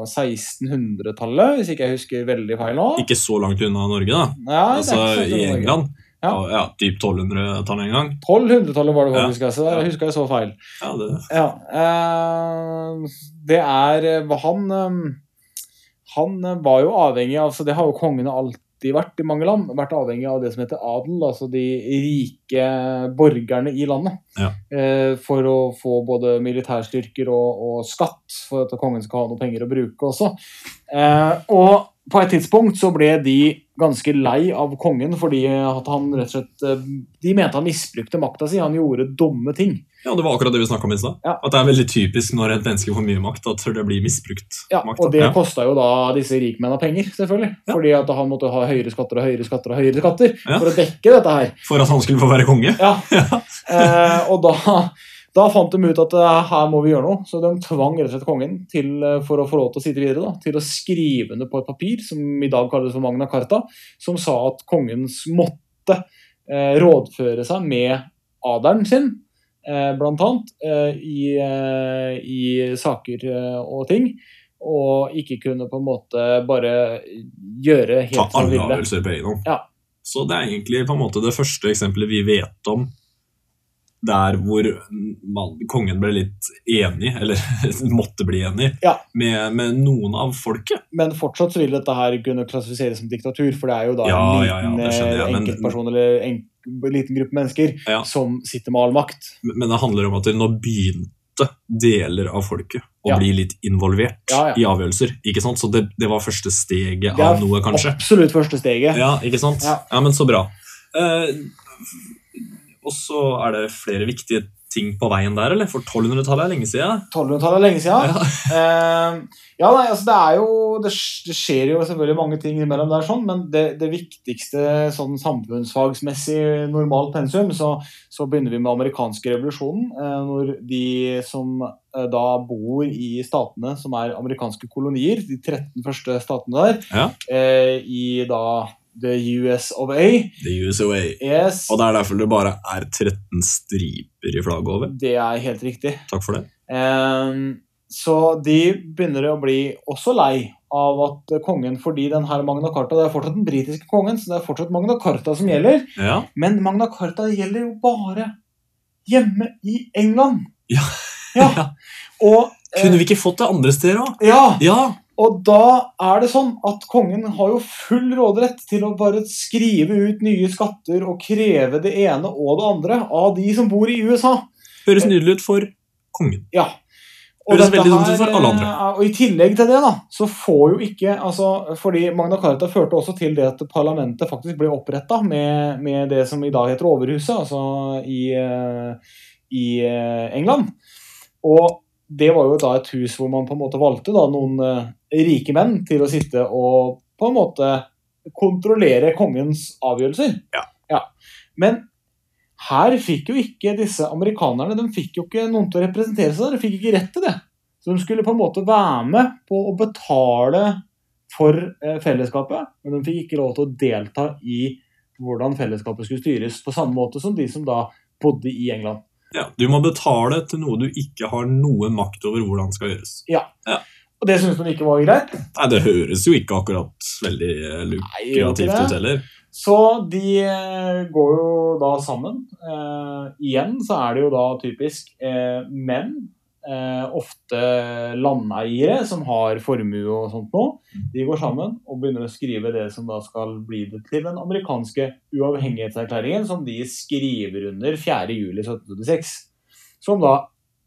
1600-tallet, hvis ikke jeg husker veldig feil nå. Ikke så langt unna Norge, da. Ja, Altså i England. Ja. Ja, ja typ 1200-tallet en gang. 1200-tallet var det Ja. faktisk, altså. Der husker jeg så feil. Ja, det, Ja, eh, det er eh, Han Han var jo avhengig av altså det har jo kongene alltid vært i mange land. Vært avhengig av det som heter adel, altså de rike borgerne i landet. Ja. Eh, for å få både militærstyrker og, og skatt, for at kongen skal ha noe penger å bruke også. Eh, og på et tidspunkt så ble de ganske lei av kongen fordi at han rett og slett eh, De mente han misbrukte makta si, han gjorde dumme ting. Ja, det var akkurat det vi snakka om i stad. Ja. At det er veldig typisk når et menneske får mye makt, at det blir misbrukt. Ja, makt, og det ja. kosta jo da disse rikmennene penger, selvfølgelig. Ja. Fordi at han måtte ha høyere skatter og høyere skatter og høyere skatter for å dekke dette her. For at han skulle få være konge. Ja, eh, Og da, da fant de ut at eh, her må vi gjøre noe, så de tvang rett og slett kongen til, eh, for å få lov til å sitte videre, da, til å skrive under på et papir, som i dag kalles for Magna Carta, som sa at kongens måtte eh, rådføre seg med adelen sin, blant annet, eh, i, eh, i saker eh, og ting. Og ikke kunne på en måte bare gjøre Ta helt som han alle avgjørelser på egen hånd. Ja. Så det er egentlig på en måte det første eksempelet vi vet om der hvor man, kongen ble litt enig, eller måtte bli enig, Ja. med, med noen av folket. Men fortsatt vil dette her kunne klassifiseres som diktatur, for det er jo da Ja, en ja, ja, liten eh, men- enkeltperson eller en liten gruppe mennesker Ja. som sitter med all makt. Men det handler om at nå begynte deler av folket å Ja. bli litt involvert Ja, i avgjørelser. ikke sant? Så det, det var første steget av noe, kanskje. Absolutt første steget. Ja, ikke sant? Ja. Ja, men så bra. Eh, og så er det flere viktige ting på veien der, eller? For 1200-tallet er lenge siden. 1200-tallet er lenge siden. Ja. uh, ja, nei, altså det er jo det, det skjer jo selvfølgelig mange ting imellom der, sånn, men det, det viktigste sånn samfunnsfagsmessig normalt pensum, så, så begynner vi med amerikanske revolusjonen. uh, når de som uh, da bor i statene som er amerikanske kolonier, de 13 første statene der, Ja. eh, i da the US of A. The US of A. Yes, Og det er derfor det bare er 13 striper i flagget over. det er helt riktig. Takk for det. Um, så de begynner å bli også lei av at kongen, fordi den her Magna Carta Det er fortsatt den britiske kongen, så det er fortsatt Magna Carta som gjelder. Ja. Men Magna Carta gjelder jo bare hjemme i England. Ja. Ja. Og, eh, Kunne vi ikke fått det andre steder òg? ja, Ja. Og da er det sånn at kongen har jo full råderett til å bare skrive ut nye skatter og kreve det ene og det andre av de som bor i USA. Høres nydelig ut for kongen. Ja. Høres dette veldig dumt ut for alle andre. eh, Og I tillegg til det, da, så får jo ikke altså, fordi Magna Carta førte også til det at parlamentet faktisk ble oppretta med, med det som i dag heter Overhuset, altså i, eh, i eh, England. Og det var jo da et hus hvor man på en måte valgte da noen rike menn til å sitte og på en måte kontrollere kongens avgjørelser. Ja. Men her fikk jo ikke disse amerikanerne de fikk jo ikke noen til å representere seg. De fikk ikke rett til det. Så de skulle på en måte være med på å betale for eh, fellesskapet, men de fikk ikke lov til å delta i hvordan fellesskapet skulle styres, på samme måte som de som da bodde i England. Ja, Du må betale til noe du ikke har noen makt over hvordan skal gjøres. Og det syns de ikke var greit. Nei, Det høres jo ikke akkurat veldig eh, lukrativt ut heller. Så de eh, går jo da sammen. Eh, igjen så er det jo da typisk eh, menn, eh, ofte landeiere som har formue og sånt nå. De går sammen og begynner å skrive det som da skal bli det til den amerikanske uavhengighetserklæringen, som de skriver under 4.7.1776. Som da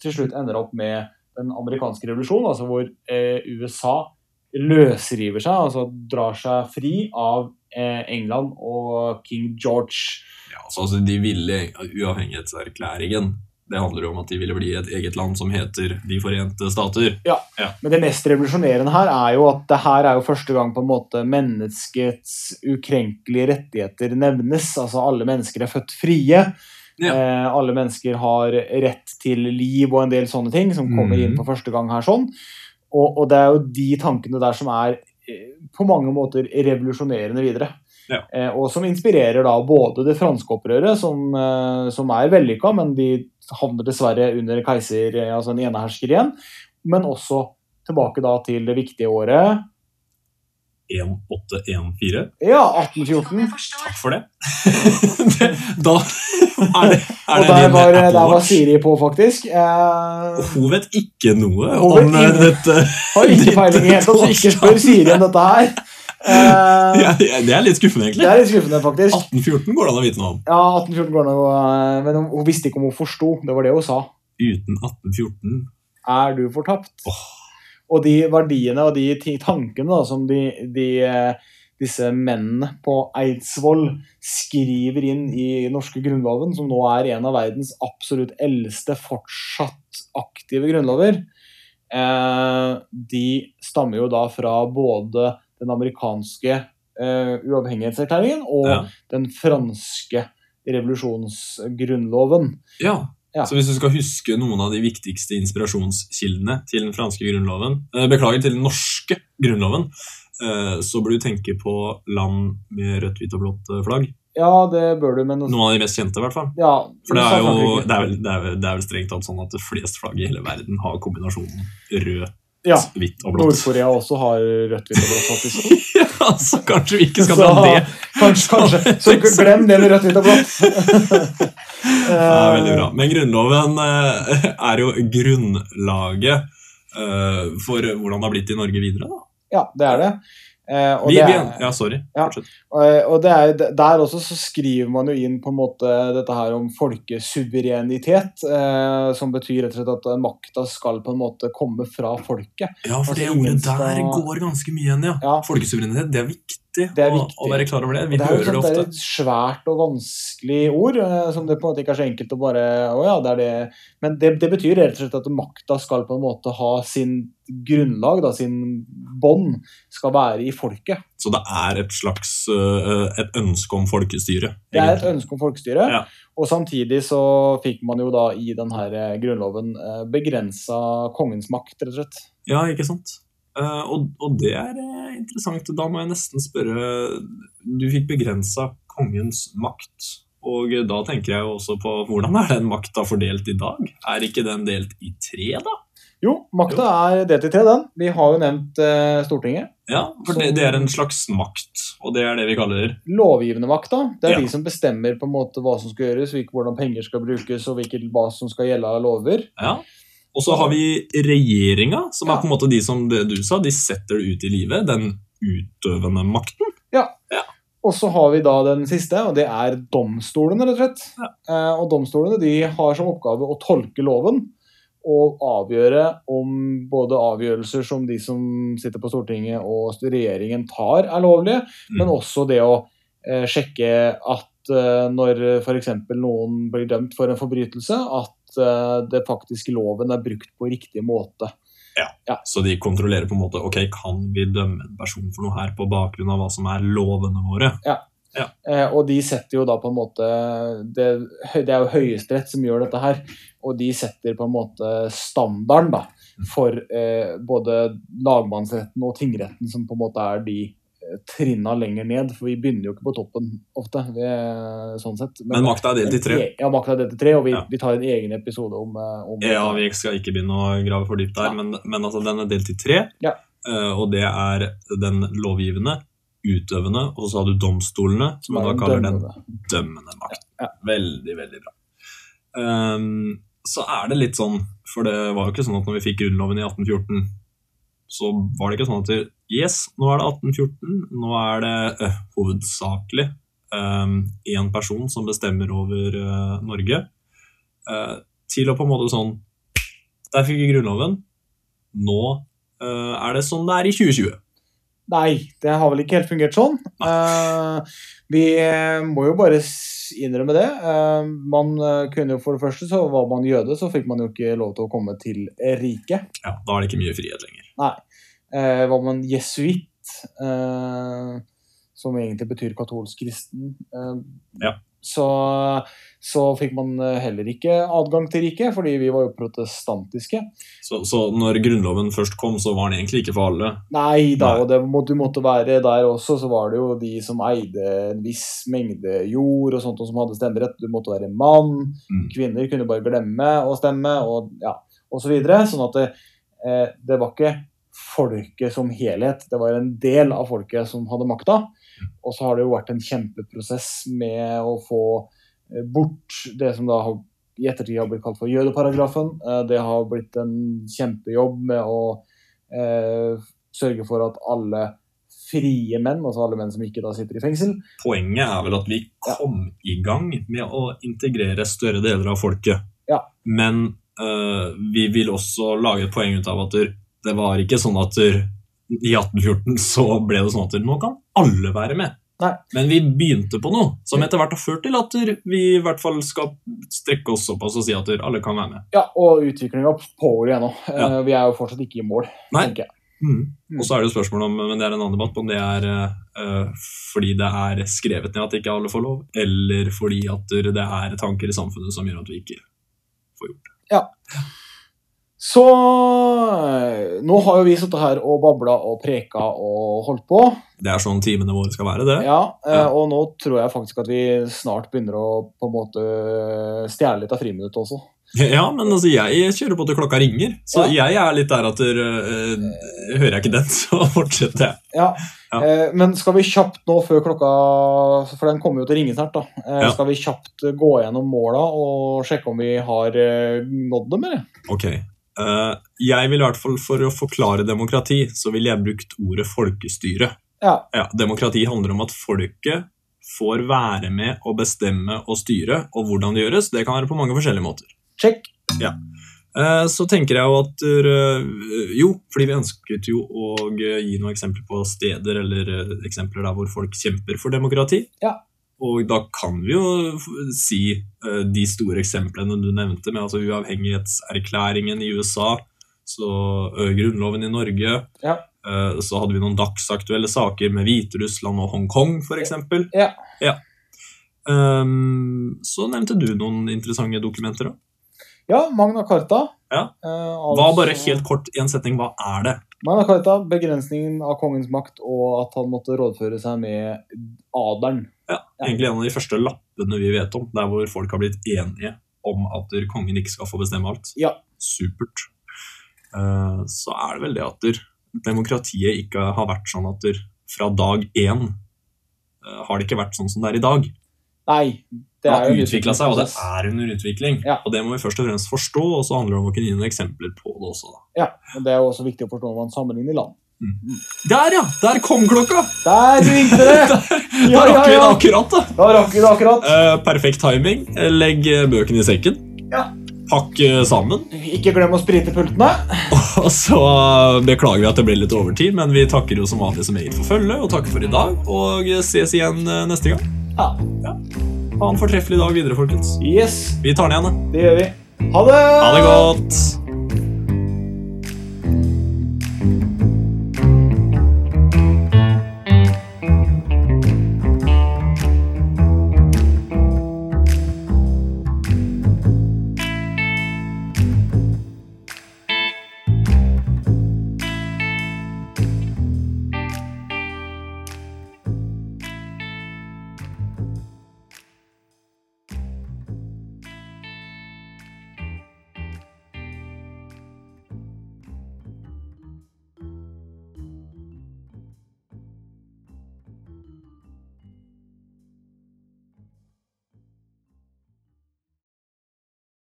til slutt ender opp med den amerikanske revolusjonen, altså hvor eh, USA løsriver seg, altså drar seg fri av eh, England og king George. Ja, så altså, De ville uavhengighetserklæringen. Det handler jo om at de ville bli et eget land som heter De forente stater. Ja, Men det mest revolusjonerende her er jo at det her er jo første gang på en måte menneskets ukrenkelige rettigheter nevnes. Altså alle mennesker er født frie. Ja. Eh, alle mennesker har rett til liv og en del sånne ting som kommer Mhm. inn for første gang her. sånn. Og, og det er jo de tankene der som er eh, på mange måter revolusjonerende videre. Ja. Eh, og som inspirerer da både det franske opprøret, som, eh, som er vellykka, men de havner dessverre under keiser, eh, altså en enehersker igjen, men også tilbake da til det viktige året 1814. ja, 1814. Takk for det. det da er det, er Og det der din var, Apple der var Siri på, faktisk. Eh, Og hun vet ikke noe vet om eh, ingen- dette. har ikke peiling i det hele tatt, så ikke spør Siri om dette her. Uh, Ja, det er litt skuffende, det egentlig. er litt skuffende, faktisk. 1814 går det an å vite noe om. Ja, 1814 går det å eh, Men hun- visste ikke om hun forsto. Det var det hun sa. Uten 1814 Er du fortapt? Åh. Og de verdiene og de tankene da, som de, de, eh, disse mennene på Eidsvoll skriver inn i norske grunnloven, som nå er en av verdens absolutt eldste fortsatt aktive grunnlover, eh, de stammer jo da fra både den amerikanske eh, uavhengighetserklæringen og Ja. den franske revolusjonsgrunnloven. Ja. Ja. Så hvis du skal huske noen av de viktigste inspirasjonskildene til den franske grunnloven eh, Beklager, til den norske grunnloven, eh, så bør du tenke på land med rødt, hvitt og blått eh, flagg. Ja, det bør du, men Noen av de mest kjente, i hvert fall. ja, For det er jo det er vel, det er, vel- det er vel strengt tatt sånn at det flest flagg i hele verden har kombinasjonen rød, Ja, hvitt og blått. Nord-Korea også har rødt, hvitt og blått, faktisk. ja, så kanskje vi ikke skal ta det. Kanskje, kanskje. Så glem det med rødt, hvitt og blått. Det er veldig bra. Men Grunnloven eh, er jo grunnlaget eh, for hvordan det har blitt i Norge videre. da. Ja, det er det. Eh, og det er, ja, sorry. Ja. Og det er, der også så skriver man jo inn på en måte dette her om folkesuverenitet, som betyr rett og slett at makta skal på en måte komme fra folket. Ja, for Altså, det ordet der går ganske mye igjen, ja. Ja. Folkesuverenitet, det er viktig, Det er viktig. å være klar over det. Vi det er hører det ofte. det er et svært og vanskelig ord, eh, som det på en måte ikke er så enkelt å bare Å ja, det er det. Men det, det betyr rett og slett at makta skal på en måte ha sin grunnlag, da, sin bånd, skal være i folket. Så det er et slags øh, et ønske om folkestyre. Det er et ønske om folkestyre. Ja. Og samtidig så fikk man jo da i denne grunnloven eh, begrensa kongens makt, rett og slett. Ja, ikke sant? Eh, og, og det er eh, interessant. Da må jeg nesten spørre Du fikk begrensa kongens makt. Og da tenker jeg jo også på hvordan er den makta fordelt i dag? Er ikke den delt i tre, da? Jo, makta er delt i tre, den. Vi har jo nevnt eh, Stortinget. Ja, for det, det er en slags makt, og det er det vi kaller Lovgivende makta. Det er Ja. de som bestemmer på en måte hva som skal gjøres, hvordan penger skal brukes og hva som skal gjelde av lover. Ja. Og så har vi regjeringa, som Ja. er på en måte de som det du sa, de setter det ut i livet. Den utøvende makten. Ja, Og så har vi da den siste, og det er domstolene, rett og slett. Eh, og domstolene de har som oppgave å tolke loven og avgjøre om både avgjørelser som de som sitter på Stortinget og regjeringen tar, er lovlige, Mm. men også det å eh, sjekke at eh, når f.eks. noen blir dømt for en forbrytelse, at eh, det faktisk loven er brukt på riktig måte. Ja, Så de kontrollerer på en måte ok, kan vi dømme en person for noe her på bakgrunn av hva som er lovene våre. Eh, og de setter jo da på en måte Det, det er jo Høyesterett som gjør dette her. Og de setter på en måte standarden da, for eh, både lagmannsretten og tingretten, som på en måte er de trinna lenger ned. For vi begynner jo ikke på toppen ofte. Vi, sånn sett. Men makta er delt i tre. Ja, makta er delt i tre, og vi, Ja. vi tar en egen episode om, eh, om Ja, vi skal ikke begynne å grave for dypt der, Ja. men, men altså, den er delt i tre. Ja. eh, og det er den lovgivende, utøvende, og så har du domstolene, som man da kaller den dømmende. makten. Veldig, veldig bra. Um, så er det litt sånn, for det var jo ikke sånn at når vi fikk Grunnloven i 1814, så var det ikke sånn at det, yes, nå er det 1814, nå er det øh, hovedsakelig én person som bestemmer over øh, Norge, til å på en måte sånn Der fikk vi Grunnloven. Nå øh, er det sånn det er i 2020. Nei, det har vel ikke helt fungert sånn. Uh, vi må jo bare innrømme det. Uh, man kunne jo For det første så var man jøde, så fikk man jo ikke lov til å komme til riket. Ja, Da er det ikke mye frihet lenger. Eh, var man jesuitt, eh, som egentlig betyr katolsk kristen, eh, Ja. så, så fikk man heller ikke adgang til riket, fordi vi var jo protestantiske. Så, så når Grunnloven først kom, så var den egentlig ikke for alle? Nei da, Nei. og det måtte, du måtte være der også, så var det jo de som eide en viss mengde jord og sånt, og som hadde stemmerett. Du måtte være mann. Mm. Kvinner kunne bare glemme å stemme, og ja, og så videre. Sånn at det, det var ikke folket som helhet, det var en del av folket som hadde makta. Og så har det jo vært en kjempeprosess med å få eh, bort det som da i ettertid har blitt kalt for jødeparagrafen. Eh, det har blitt en kjempejobb med å eh, sørge for at alle frie menn, altså alle menn som ikke da sitter i fengsel, Poenget er vel at vi kom i gang med å integrere større deler av folket. Ja. Men vi vil også lage et poeng ut av at det var ikke sånn at i 1814 så ble det sånn at nå kan alle være med. Nei. Men vi begynte på noe som etter hvert har ført til at vi i hvert fall skal strekke oss såpass og si at alle kan være med. Ja, og utviklinga pågår igjen nå. Ja. Vi er jo fortsatt ikke i mål, Nei. tenker jeg. Mm. Mm. Og så er det jo spørsmål om men det er en annen debatt, om det er uh, fordi det er skrevet ned at ikke alle får lov, eller fordi at det er tanker i samfunnet som gjør at vi ikke Så eh, nå har jo vi sittet her og babla og preka og holdt på. Det er sånn timene våre skal være, det. Ja, eh, Ja. Og nå tror jeg faktisk at vi snart begynner å på en måte stjele litt av friminuttet også. Ja, men altså, jeg kjører på til klokka ringer, så Ja. jeg er litt der at der, uh, hører jeg ikke den, så fortsetter jeg. Ja, Ja. Eh, Men skal vi kjapt nå før klokka For den kommer jo til å ringe snart. da. Eh, Ja. Skal vi kjapt gå gjennom måla og sjekke om vi har eh, nådd dem, eller? Ok. øh, jeg vil i hvert fall, for å forklare demokrati, så ville jeg brukt ordet folkestyre. Ja. Ja, demokrati handler om at folket får være med å bestemme og styre, og hvordan det gjøres, det kan være på mange forskjellige måter. Check. Ja. Så tenker jeg jo at øh, Jo, fordi vi ønsket jo å gi noen eksempler på steder eller eksempler der hvor folk kjemper for demokrati. Ja. Og da kan vi jo si de store eksemplene du nevnte, med altså uavhengighetserklæringen i USA, så grunnloven i Norge. Ja. Så hadde vi noen dagsaktuelle saker med Hviterussland og Hongkong, f.eks. Ja. ja. Um, så nevnte du noen interessante dokumenter. da. Ja, Magna Carta. Ja. Eh, Hva altså- bare helt kort i en setning, hva er det? Magna Carta, begrensningen av kongens makt og at han måtte rådføre seg med adelen. Ja, egentlig en av de første lappene vi vet om, der hvor folk har blitt enige om at kongen ikke skal få bestemme alt. Ja. Supert. Eh, Så er det vel det at demokratiet ikke har vært sånn at fra dag én eh, har det ikke vært sånn som det er i dag. Nei, det har utvikla seg, og det er under utvikling. Ja. Og det må vi først og fremst forstå, og så handler det om å kunne gi noen eksempler på det også. Da. Men det er også viktig å forstå hva en sammenligner land. Der, ja! Der kom klokka! Der ringte det! der, Ja, ja, rakk vi det akkurat, da. Da rakk vi det akkurat. Uh, perfekt timing. Legg eh, bøkene i sekken. Ja. Pakk eh, sammen. Ikke glem å sprite pultene. Og så beklager vi at det ble litt overtid, men vi takker jo som vanlig som eget for følget, og takker for i dag, og ses igjen neste gang. Ja. Ha en fortreffelig dag videre, folkens. Yes, Vi tar den igjen, da. det gjør vi. Ha det! Ha det godt!